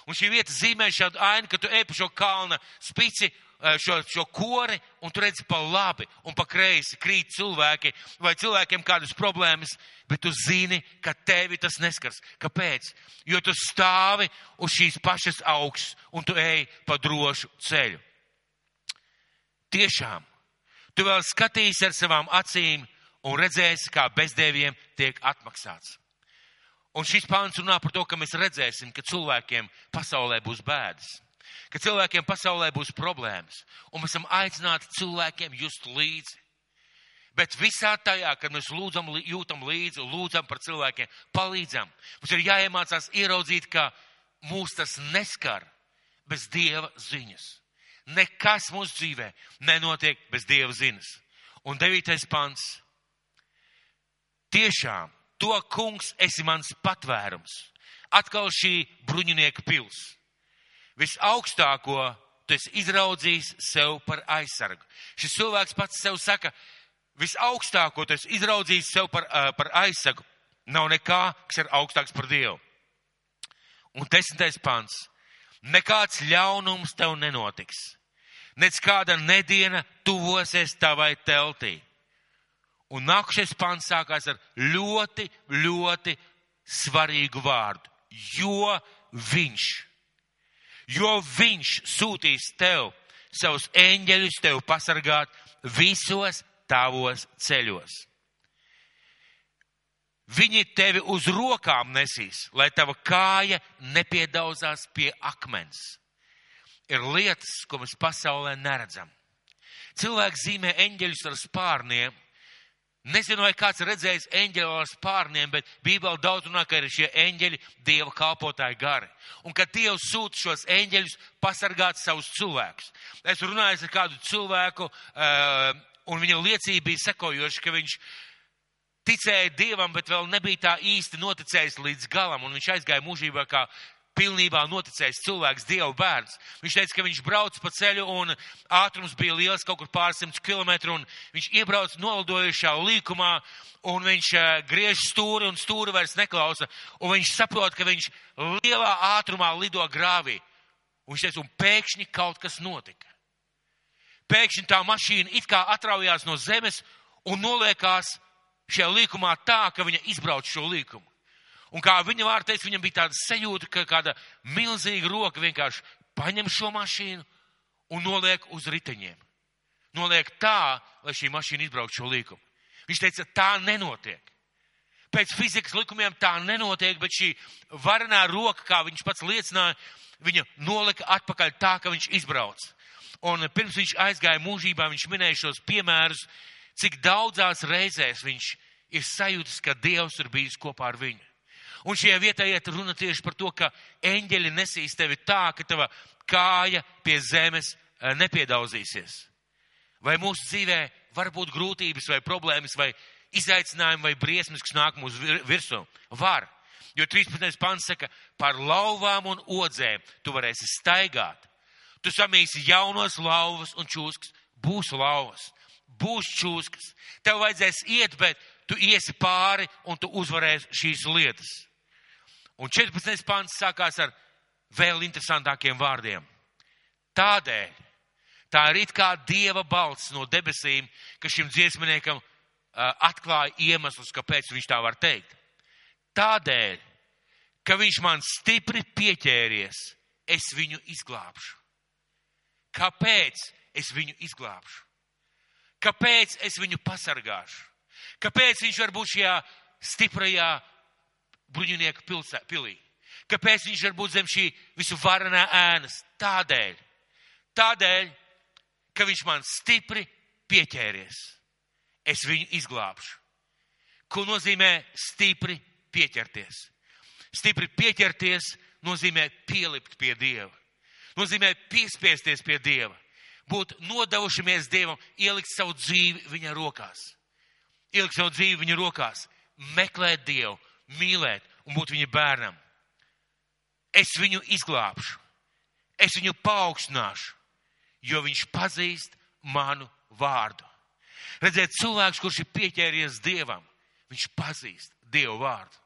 Un šī vieta zīmē šādu ainu, ka tu ej pa šo kalna spici šo, šo kori un tu redzi pa labi un pa kreisi krīt cilvēki vai cilvēkiem kādas problēmas, bet tu zini, ka tevi tas neskars. Kāpēc? Jo tu stāvi uz šīs pašas augsts un tu ej pa drošu ceļu. Tiešām, tu vēl skatīsi ar savām acīm un redzēsi, kā bezdēviem tiek atmaksāts. Un šis pāns runā par to, ka mēs redzēsim, ka cilvēkiem pasaulē būs bēdas ka cilvēkiem pasaulē būs problēmas, un mēs esam aicināti cilvēkiem just līdzi. Bet visā tajā, kad mēs lūdzam, jūtam līdzi, lūdzam par cilvēkiem, palīdzam, mums ir jāiemācās ieraudzīt, ka mūs tas neskar bez Dieva ziņas. Nekas mūsu dzīvē nenotiek bez Dieva ziņas. Un devītais pants. Tiešām, to kungs esi mans patvērums. Atkal šī bruņinieka pils visaugstāko tu esi izraudzījis sev par aizsargu. Šis cilvēks pats sev saka, visaugstāko tu esi izraudzījis sev par, uh, par aizsargu. Nav nekā, kas ir augstāks par Dievu. Un desmitais pants. Nekāds ļaunums tev nenotiks. Nec kāda nediena tuvosies tavai teltī. Un nākušais pants sākās ar ļoti, ļoti svarīgu vārdu. Jo viņš jo viņš sūtīs tev savus eņģeļus tev pasargāt visos tavos ceļos. Viņi tevi uz rokām nesīs, lai tava kāja nepiedauzās pie akmens. Ir lietas, ko mēs pasaulē neredzam. Cilvēks zīmē eņģeļus ar spārniem, Nezinu, vai kāds redzējis eņģeļu ar spārniem, bet Bībeli daudz runā, ka ir šie eņģeļi Dieva kalpotāji gari. Un kad Dievs sūta šos eņģeļus pasargāt savus cilvēkus. Es runāju ar kādu cilvēku, uh, un viņa liecība bija sekojoša, ka viņš ticēja Dievam, bet vēl nebija tā īsti noticējis līdz galam, un viņš aizgāja mūžībā kā pilnībā noticējis cilvēks, Dieva bērns. Viņš teica, ka viņš brauc pa ceļu un ātrums bija liels, kaut kur pārsimts kilometru, un viņš iebrauc nolidojušā līkumā, un viņš uh, griež stūri, un stūri vairs neklausa, un viņš saprot, ka viņš lielā ātrumā lido grāvī. Un viņš teica, un pēkšņi kaut kas notika. Pēkšņi tā mašīna it kā atraujās no zemes un noliekās šajā līkumā tā, ka viņa izbrauc šo līkumu. Un kā viņa vārds teica, viņam bija tāda sajūta, ka kāda milzīga roka vienkārši paņem šo mašīnu un noliek uz riteņiem. Noliek tā, lai šī mašīna izbrauktu šo līkumu. Viņš teica, tā nenotiek. Pēc fizikas likumiem tā nenotiek, bet šī varenā roka, kā viņš pats liecināja, viņa nolika atpakaļ tā, ka viņš izbrauc. Un pirms viņš aizgāja mūžībā, viņš minēja šos piemērus, cik daudzās reizēs viņš ir sajūtis, ka Dievs ir bijis kopā ar viņu. Un šajā vietā iet runa tieši par to, ka eņģeļi nesīs tevi tā, ka tava kāja pie zemes eh, nepiedauzīsies. Vai mūsu dzīvē var būt grūtības vai problēmas vai izaicinājumi vai briesmas, kas nāk mūsu virsū? Var. Jo 13. pants saka, par lauvām un odzēm tu varēsi staigāt. Tu samīsi jaunos lauvas un čūskas, būs lauvas, būs čūskas. Tev vajadzēs iet, bet tu iesi pāri un tu uzvarēsi šīs lietas. Un 14. pāns sākās ar vēl interesantākiem vārdiem. Tādēļ, tā ir it kā dieva balss no debesīm, ka šim dziesminiekam uh, atklāja iemeslus, kāpēc viņš tā var teikt. Tādēļ, ka viņš man stipri pieķēries, es viņu izglābšu. Kāpēc es viņu izglābšu? Kāpēc es viņu pasargāšu? Kāpēc viņš var būt šajā stiprajā bruņinieku pilsē, pilī. Kāpēc viņš var būt zem šī visu varenā ēnas? Tādēļ, tādēļ, ka viņš man stipri pieķēries. Es viņu izglābšu. Ko nozīmē stipri pieķerties? Stipri pieķerties nozīmē pielikt pie Dieva. Nozīmē piespiesties pie Dieva. Būt nodevušamies Dievam, ielikt savu dzīvi viņa rokās. Ielikt savu dzīvi viņa rokās, meklēt Dievu, mīlēt un būt viņa bērnam. Es viņu izglābšu, es viņu paaugstināšu, jo viņš pazīst manu vārdu. Redziet, cilvēks, kurš ir pieķēries Dievam, viņš pazīst Dievu vārdu.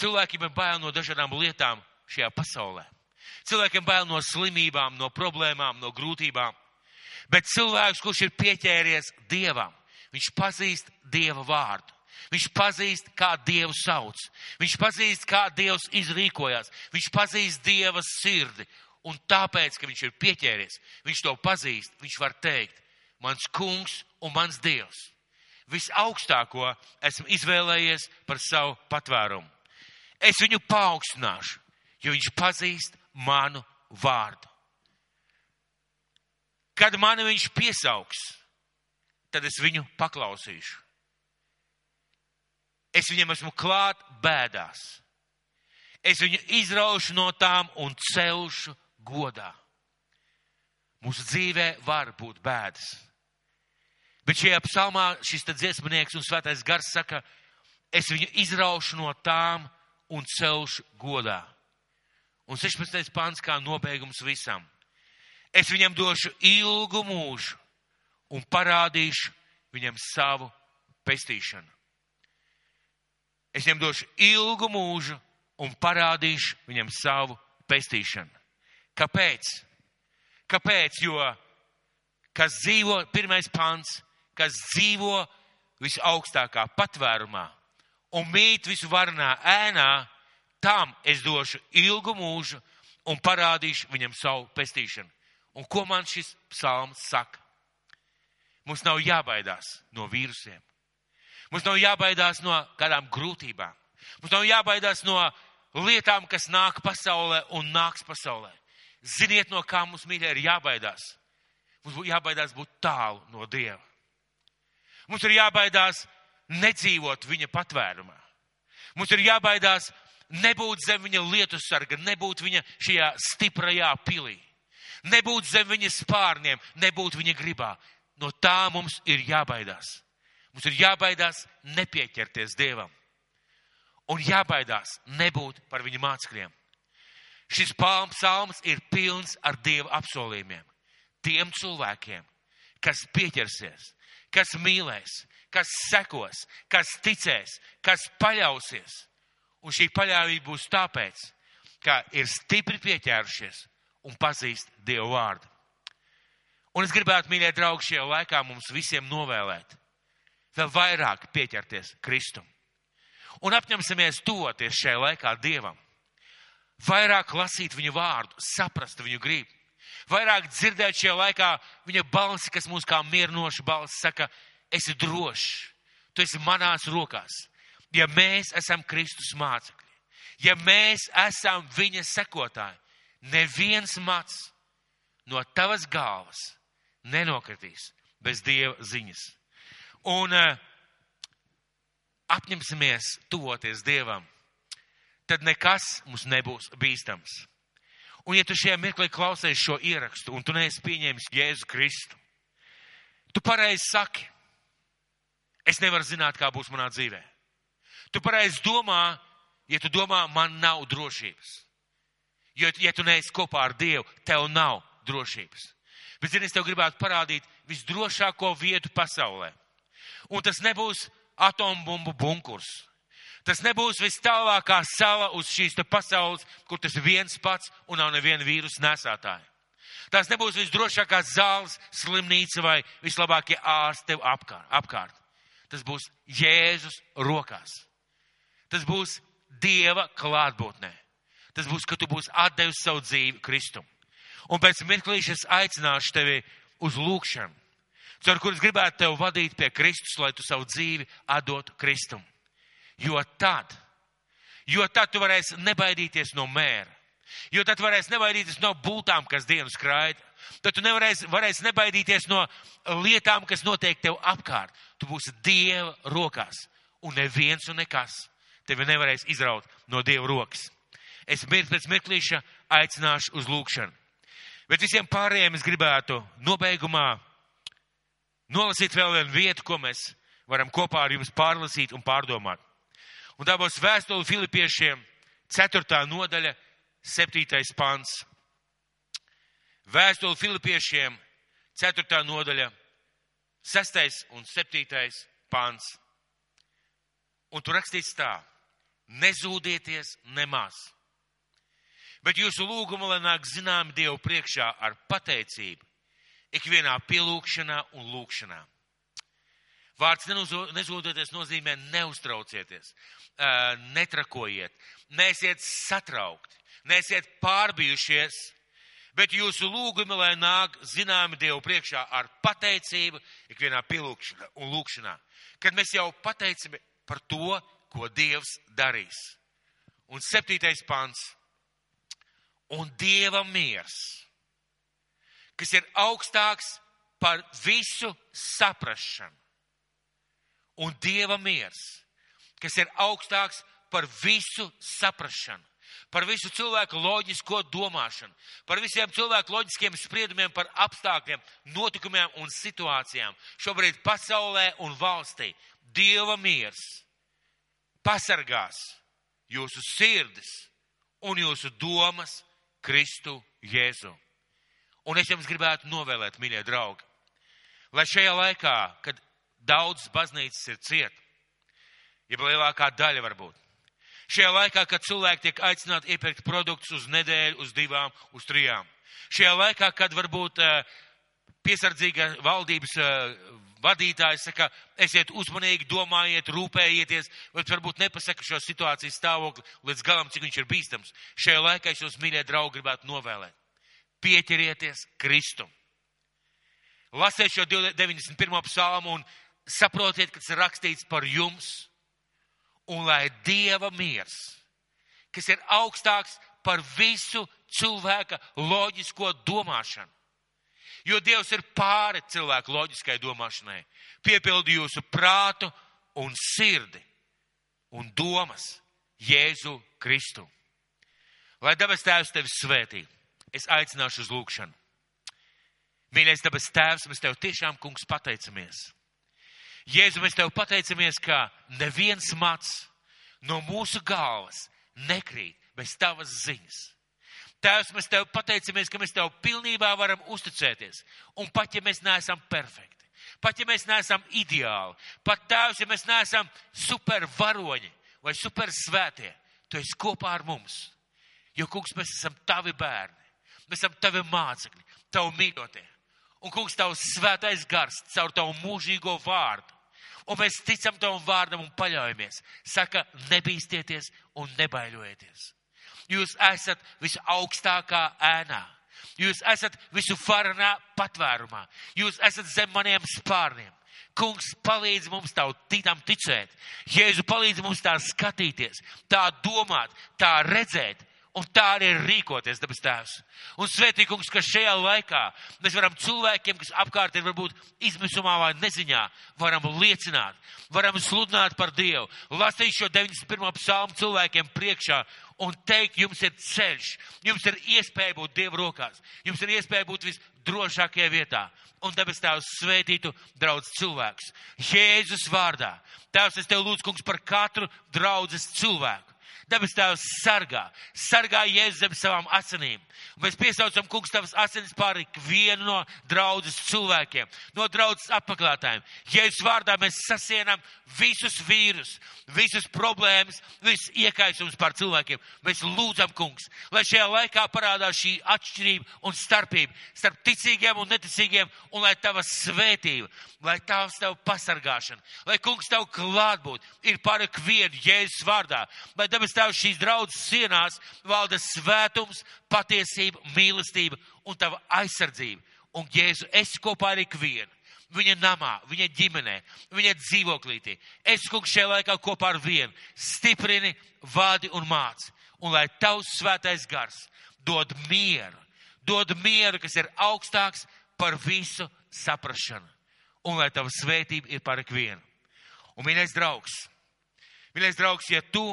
Cilvēkiem ir bail no dažādām lietām šajā pasaulē. Cilvēkiem bail no slimībām, no problēmām, no grūtībām. Bet cilvēks, kurš ir pieķēries Dievam, viņš pazīst Dieva vārdu. Viņš pazīst, kā Dievu sauc. Viņš pazīst, kā Dievs izrīkojās. Viņš pazīst Dieva sirdi. Un tāpēc, ka viņš ir pieķēries, viņš to pazīst, viņš var teikt, mans kungs un mans Dievs. Visaugstāko esmu izvēlējies par savu patvērumu. Es viņu paaugstināšu, jo viņš pazīst manu vārdu. Kad mani viņš piesaugs, tad es viņu paklausīšu. Es viņam esmu klāt bēdās. Es viņu izraušu no tām un celšu godā. Mūsu dzīvē var būt bēdas. Bet šajā psalmā šis dziesmnieks un svētais gars saka, es viņu izraušu no tām un celšu godā. Un 16. pāns kā nobeigums visam. Es viņam došu ilgu mūžu un parādīšu viņam savu pestīšanu. Es viņam došu ilgu mūžu un parādīšu viņam savu pestīšanu. Kāpēc? Kāpēc? Jo kas dzīvo, pirmais pants, kas dzīvo visaugstākā patvērumā un mīt visu varanā ēnā, tam es došu ilgu mūžu un parādīšu viņam savu pestīšanu. Un ko man šis psalms saka? Mums nav jābaidās no vīrusiem. Mums nav jābaidās no kādām grūtībām. Mums nav jābaidās no lietām, kas nāk pasaulē un nāks pasaulē. Ziniet, no kā mums mīļā ir jābaidās. Mums būtu jābaidās būt tālu no Dieva. Mums ir jābaidās nedzīvot viņa patvērumā. Mums ir jābaidās nebūt zem viņa lietu sarga, nebūt viņa šajā stiprajā pilī, nebūt zem viņa spārniem, nebūt viņa gribā. No tā mums ir jābaidās. Mums ir jābaidās nepieķerties Dievam. Un jābaidās nebūt par viņa mācekļiem. Šis psalms ir pilns ar Dieva apsolījumiem. Tiem cilvēkiem, kas pieķersies, kas mīlēs, kas sekos, kas ticēs, kas paļausies. Un šī paļāvība būs tāpēc, ka ir stipri pieķērušies un pazīst Dievu vārdu. Un es gribētu, mīļie draugi, šajā laikā mums visiem novēlēt vēl vairāk pieķerties Kristum. Un apņemsimies toties šajā laikā Dievam. Vairāk lasīt viņu vārdu, saprast viņu gribu. Vairāk dzirdēt šajā laikā viņa balsi, kas mūs kā mierinoša balss saka, esi drošs, tu esi manās rokās. Ja mēs esam Kristus mācekļi, ja mēs esam viņa sekotāji, neviens mats no tavas galvas nenokritīs bez Dieva ziņas. Un uh, apņemsimies tuvoties Dievam, tad nekas mums nebūs bīstams. Un ja tu šajā mirklī klausies šo ierakstu un tu neesi pieņēmis Jēzu Kristu, tu pareizi saki, es nevaru zināt, kā būs manā dzīvē. Tu pareizi domā, ja tu domā, man nav drošības. Jo, ja tu neesi kopā ar Dievu, tev nav drošības. Bet, zini, es tev gribētu parādīt visdrošāko vietu pasaulē. Un tas nebūs atombumbu bunkurs. Tas nebūs vis tālākā sala uz šīs pasaules, kur tas viens pats un nav neviena vīrusu nesātāja. Tās nebūs visdrošākās zāles, slimnīca vai vislabākie ārsti tev apkārt. apkārt. Tas būs Jēzus rokās. Tas būs Dieva klātbūtnē. Tas būs, ka tu būsi atdevis savu dzīvi Kristum. Un pēc mirklīša es aicināšu tevi uz lūkšanu caur kuras gribētu tev vadīt pie Kristus, lai tu savu dzīvi atdotu Kristum. Jo tad, jo tad tu varēsi nebaidīties no mēra, jo tad varēsi nebaidīties no būtām, kas dienu skraida, tad tu nevarēsi varēsi nebaidīties no lietām, kas notiek tev apkārt. Tu būsi Dieva rokās, un neviens un nekas tevi nevarēs izraut no Dieva rokas. Es mirkli pēc mirklīša aicināšu uz lūkšanu. Bet visiem pārējiem es gribētu nobeigumā nolasīt vēl vienu vietu, ko mēs varam kopā ar jums pārlasīt un pārdomāt. Un tā būs vēstule Filipiešiem, 4. nodaļa, 7. pants. Vēstule Filipiešiem, 4. nodaļa, 6. un 7. pants. Un tur rakstīts tā, nezūdieties nemaz. Bet jūsu lūgumu, lai nāk zināmi Dievu priekšā ar pateicību, ikvienā pielūgšanā un lūgšanā. Vārds nezūdoties nozīmē neuztraucieties, netrakojiet, neesiet satraukti, neesiet pārbijušies, bet jūsu lūgumi, lai nāk zināmi Dievu priekšā ar pateicību, ikvienā pielūgšanā un lūgšanā, kad mēs jau pateicam par to, ko Dievs darīs. Un septītais pants. Un Dieva miers kas ir augstāks par visu saprašanu. Un Dieva miers, kas ir augstāks par visu saprašanu, par visu cilvēku loģisko domāšanu, par visiem cilvēku loģiskiem spriedumiem, par apstākļiem, notikumiem un situācijām. Šobrīd pasaulē un valstī Dieva miers pasargās jūsu sirdis un jūsu domas Kristu Jēzu. Un es jums gribētu novēlēt, mīļie draugi, lai šajā laikā, kad daudz baznīcas ir ciet, ja lielākā daļa varbūt, šajā laikā, kad cilvēki tiek aicināti iepirkt produktus uz nedēļu, uz divām, uz trijām, šajā laikā, kad varbūt eh, piesardzīga valdības eh, vadītājs saka, esiet uzmanīgi, domājiet, rūpējieties, bet varbūt nepasaka šo situācijas stāvokli līdz galam, cik viņš ir bīstams. Šajā laikā es jūs, mīļie draugi, gribētu novēlēt pieķerieties Kristum. Lasiet šo 91. psalmu un saprotiet, ka tas ir rakstīts par jums. Un lai Dieva miers, kas ir augstāks par visu cilvēka loģisko domāšanu, Jo Dievs ir pāri cilvēku loģiskai domāšanai. Piepildi jūsu prātu un sirdi un domas Jēzu Kristu. Lai dabas tēvs tevi svētī, es aicināšu uz lūgšanu. Mīļais dabas tēvs, mēs tev tiešām, kungs, pateicamies. Jēzu, mēs tev pateicamies, ka neviens mats no mūsu galvas nekrīt bez tavas ziņas. Tēvs, mēs tev pateicamies, ka mēs tev pilnībā varam uzticēties. Un pat ja mēs neesam perfekti, pat ja mēs neesam ideāli, pat tēvs, ja mēs neesam supervaroņi vai supersvētie, tu esi kopā ar mums. Jo, kungs, mēs esam tavi bērni, mēs esam tavi mācekļi, tavi mīļotie. Un, kungs, tavs svētais gars caur tavu mūžīgo vārdu. Un mēs ticam tavam vārdam un paļaujamies. Saka, nebīsties un nebaidieties. Jūs esat visaugstākā ēnā. Jūs esat visu varanā patvērumā. Jūs esat zem maniem spārniem. Kungs palīdz mums tam ticēt. Jēzu palīdz mums tā skatīties, tā domāt, tā redzēt Un tā arī ir rīkoties, dabas tēvs. Un svētīgums, ka šajā laikā mēs varam cilvēkiem, kas apkārt ir varbūt izmisumā vai neziņā, varam liecināt, varam sludināt par Dievu, lasīt šo 91. psalmu cilvēkiem priekšā un teikt, jums ir ceļš, jums ir iespēja būt Dieva rokās, jums ir iespēja būt visdrošākajā vietā. Un debes Tēvs svētītu draudz cilvēks. Jēzus vārdā. Tēvs, es Tev lūdzu, kungs, par katru draudzes cilvēku. Debes Tēvs sargā, sargā Jēzus zem savām asinīm. Un mēs piesaucam, kungs, tavas asinis pār ikvienu no draudzes cilvēkiem, no draudzes apmeklētājiem. Jēzus vārdā mēs sasienam visus vīrus, visas problēmas, visus iekaisums pār cilvēkiem. Mēs lūdzam, kungs, lai šajā laikā parādās šī atšķirība un starpība starp ticīgiem un neticīgiem, un lai tava svētība, lai tavs tavu pasargāšana, lai kungs tavu klātbūt ir pār ikvienu Jēzus vārdā, lai debes tavs šīs draudzes sienās valda svētums, patiesība, mīlestība un tava aizsardzība. Un Jēzu, esi kopā ar ikvienu. Viņa namā, viņa ģimenē, viņa dzīvoklītī. Es, kungs, šajā laikā kopā ar vienu stiprini, vādi un māci. Un lai tavs svētais gars dod mieru, dod mieru, kas ir augstāks par visu saprašanu. Un lai tava svētība ir par ikvienu. Un, mīļais draugs, mīļais draugs, ja tu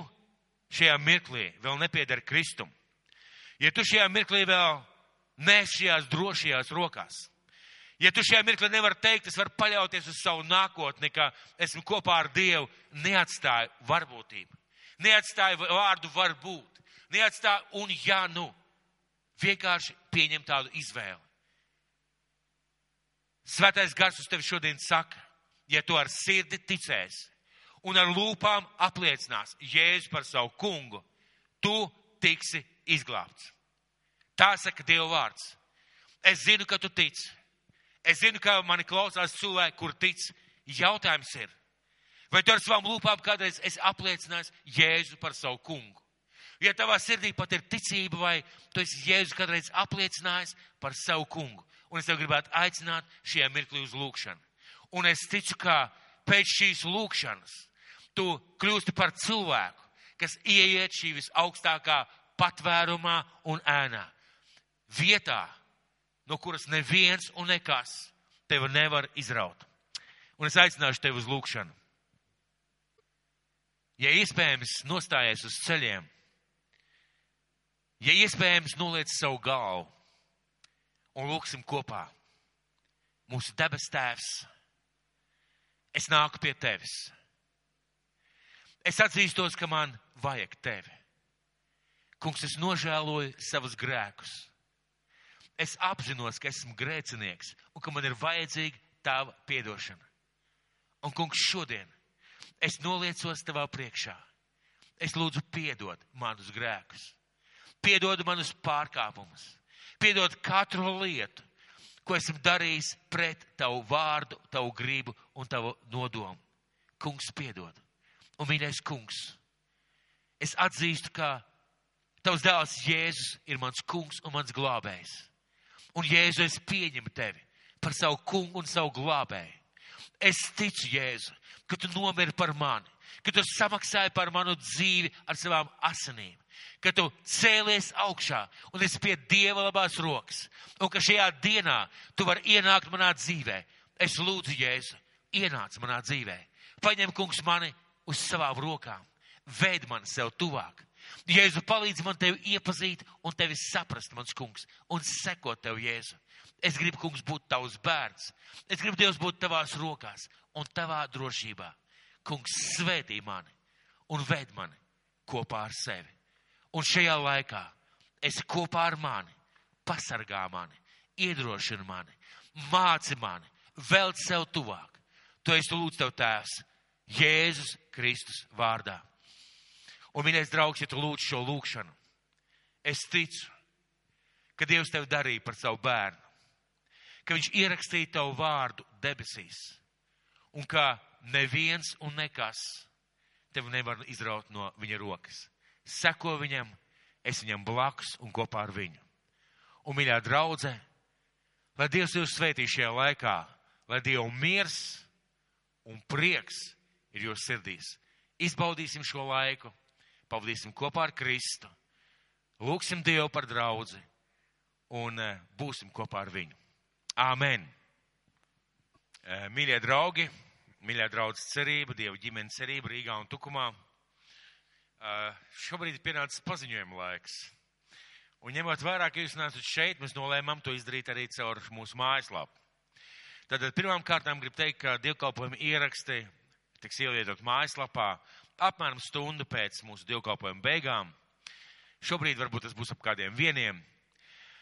šajā mirklī vēl nepiedara Kristum, ja tu šajā mirklī vēl nes šajās drošajās rokās, ja tu šajā mirklī nevar teikt, es varu paļauties uz savu nākotni, ka esmu kopā ar Dievu, neatstāju varbūtību, neatstāju vārdu varbūt, neatstāju un ja nu, vienkārši pieņem tādu izvēli. Svētais gars uz tevi šodien saka, ja tu ar sirdi ticēsi, un ar lūpām apliecinās Jēzu par savu kungu, tu tiksi izglābts. Tā saka Dieva vārds. Es zinu, ka tu tici. Es zinu, ka mani klausās cilvēki, kur tic. Jautājums ir, vai tu ar savām lūpām kādreiz esi apliecinājis Jēzu par savu kungu? Ja tavā sirdī pat ir ticība, vai tu esi Jēzu kādreiz apliecinājis par savu kungu, un es tev gribētu aicināt šajā mirklī uz lūkšanu. Un es ticu, ka pēc šīs lūkšanas tu kļūsti par cilvēku, kas ieiet šī visaugstākā patvērumā un ēnā. Vietā, no kuras neviens un nekas tevi nevar izraut. Un es aicināšu tevi uz lūkšanu. Ja iespējams, nostājies uz ceļiem, ja iespējams, noliec savu galvu un lūksim kopā. Mūsu debes tēvs, es nāku pie tevis Es atzīstos, ka man vajag tevi. Kungs, es nožēloju savus grēkus. Es apzinos, ka esmu grēcinieks un ka man ir vajadzīga tava piedošana. Un, kungs, šodien es noliecos tavā priekšā. Es lūdzu, piedod manus grēkus, piedod manus pārkāpumus, piedod katru lietu, ko esmu darījis pret tavu vārdu, tavu gribu un tavu nodomu. Kungs, piedod! Un, mīļais kungs, es atzīstu, ka tavs dēls Jēzus ir mans kungs un mans glābējs. Un Jēzu es pieņemu tevi par savu kungu un savu glābēju. Es ticu, Jēzu, ka tu nomiri par mani, ka tu samaksāji par manu dzīvi ar savām asinīm. ka tu cēlies augšā un esi pie Dieva labās rokas, un ka šajā dienā tu vari ienākt manā dzīvē. Es lūdzu, Jēzu, ienāc manā dzīvē. Paņem, kungs, mani uz savām rokām, veid man sev tuvāk. Jēzu palīdz man tevi iepazīt un tevi saprast, mans kungs, un sekot tev, Jēzu. Es gribu, kungs, būt tavs bērns. Es gribu, Dievs, būt tavās rokās un tavā drošībā. Kungs, svētī mani un ved mani kopā ar sevi. Un šajā laikā esi kopā ar mani, pasargā mani, iedrošina mani, māci mani, veld sev tuvāk. Tu esi lūdzu tev tēvs, Jēzus Kristus vārdā. Un, mīļais draugs, ja tu lūdz šo lūgšanu, es ticu, ka Dievs tev darīja par savu bērnu, ka Viņš ierakstīja tavu vārdu debesīs, un ka neviens un nekas tev nevar izraut no viņa rokas. Seko viņam, es viņam blakus un kopā ar viņu. Un, mīļā draudzē, lai Dievs jūs svētī šajā laikā, lai Dievu miers un prieks ir jūsu sirdīs. Izbaudīsim šo laiku, pavadīsim kopā ar Kristu, lūgsim Dievu par draudzi un eh, būsim kopā ar viņu. Āmen! Eh, mīļie draugi, mīļā draudzes cerība, Dieva ģimenes cerība Rīgā un Tukumā. Uh, šobrīd ir pienācis paziņojuma laiks. Un ņemot vērā, ka jūs nācat šeit, mēs nolēmām to izdarīt arī caur mūsu mājaslapu. Tātad pirmām kārtām gribu teikt, ka dievkalpojuma ieraksti tiks ievietot mājaslapā apmēram stundu pēc mūsu dievkalpojuma beigām. Šobrīd varbūt tas būs ap kādiem vieniem.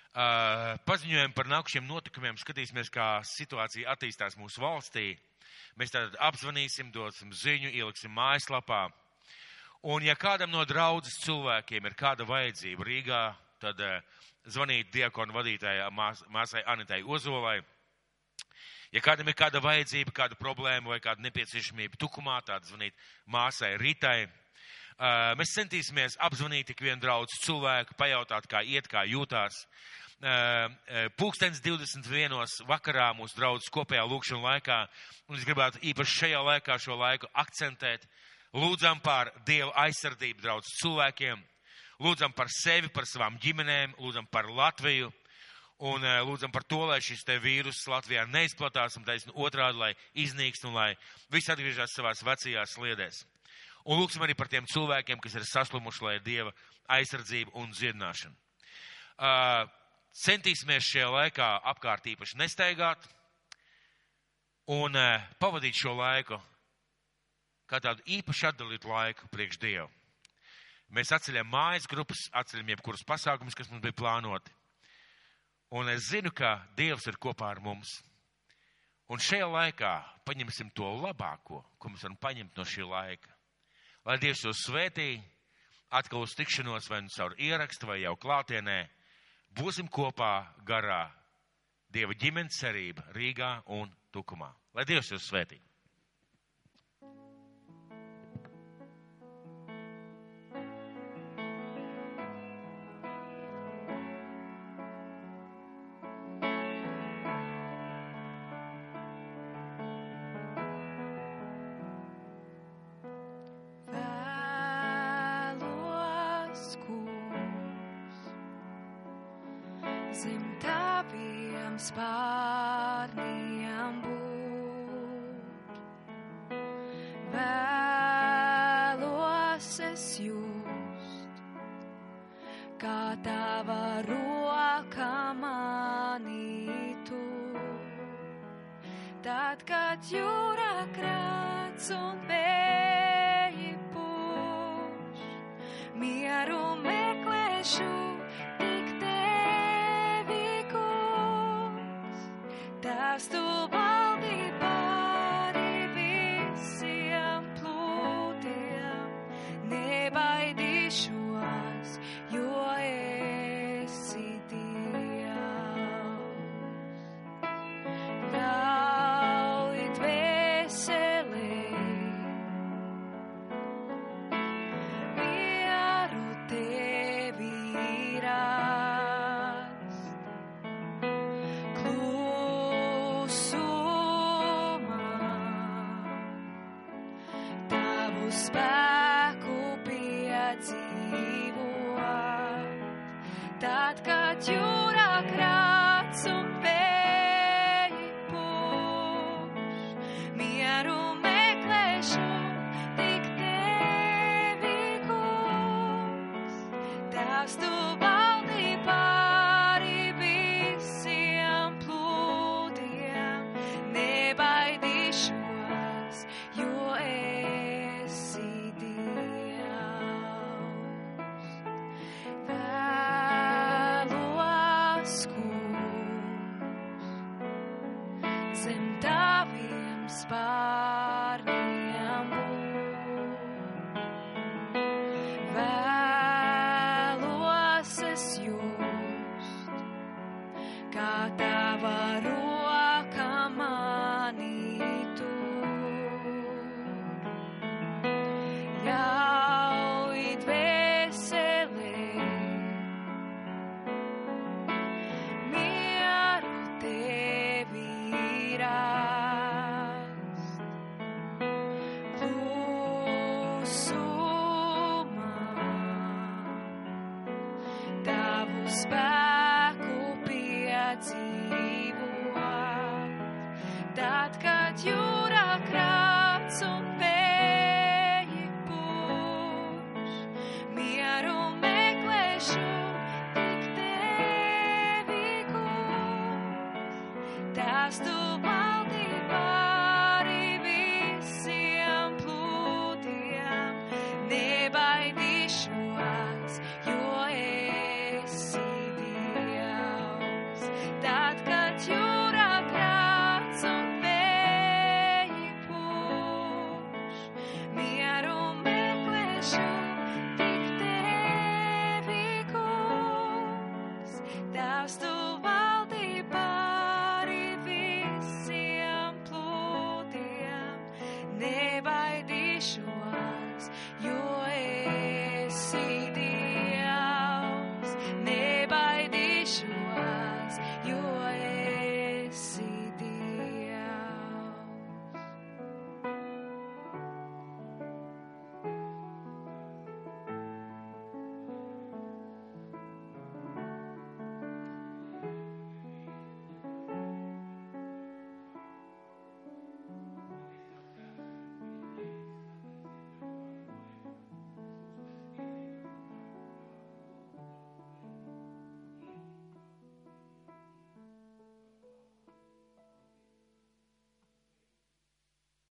Uh, paziņojumi par nākušiem notikumiem skatīsimies, kā situācija attīstās mūsu valstī. Mēs tad apzvanīsim, dosim ziņu, ieliksim mājaslapā. Un ja kādam no draudzes cilvēkiem ir kāda vajadzība Rīgā, tad uh, zvanīt diakonu vadītājai mās, māsai Anitai Ozolai. Ja kādam ir kāda vajadzība, kāda problēma vai kāda nepieciešamība tukumā, tad zvanīt māsai Ritai. Uh, mēs centīsimies apzvanīt tik vienu draudz cilvēku, pajautāt, kā iet, kā jūtās. Pūkstens 21. vakarā mūsu draudzes kopējā lūkšana laikā, un es gribētu īpaši šajā laikā šo laiku akcentēt. Lūdzam par Dievu aizsardzību draudzes cilvēkiem, lūdzam par sevi, par savām ģimenēm, lūdzam par Latviju, un lūdzam par to, lai šis te vīrus Latvijā neizplatās, un taisnu otrādi, lai iznīkst, un lai viss atgriežas savās vecajās sliedēs. Un lūksim arī par tiem cilvēkiem, kas ir saslimuši, lai ir Dieva aizsardzība un dziedināšana. Uh, centīsimies šajā laikā apkārt īpaši nesteigāt un uh, pavadīt šo laiku kā tādu īpaši atdalītu laiku priekš Dievu. Mēs atceļam mājas grupas, atceļam jebkurus pasākumus, kas mums bija plānoti. Un es zinu, ka Dievs ir kopā ar mums. Un šajā laikā paņemsim to labāko, ko mēs varam paņemt no šī laika. Lai Dievs to svētī, atkal uz tikšanos vai nu caur ierakstu vai jau klātienē būsim kopā garā Dieva ģimenes cerība Rīgā un Tukumā. Lai Dievs jūs svētī!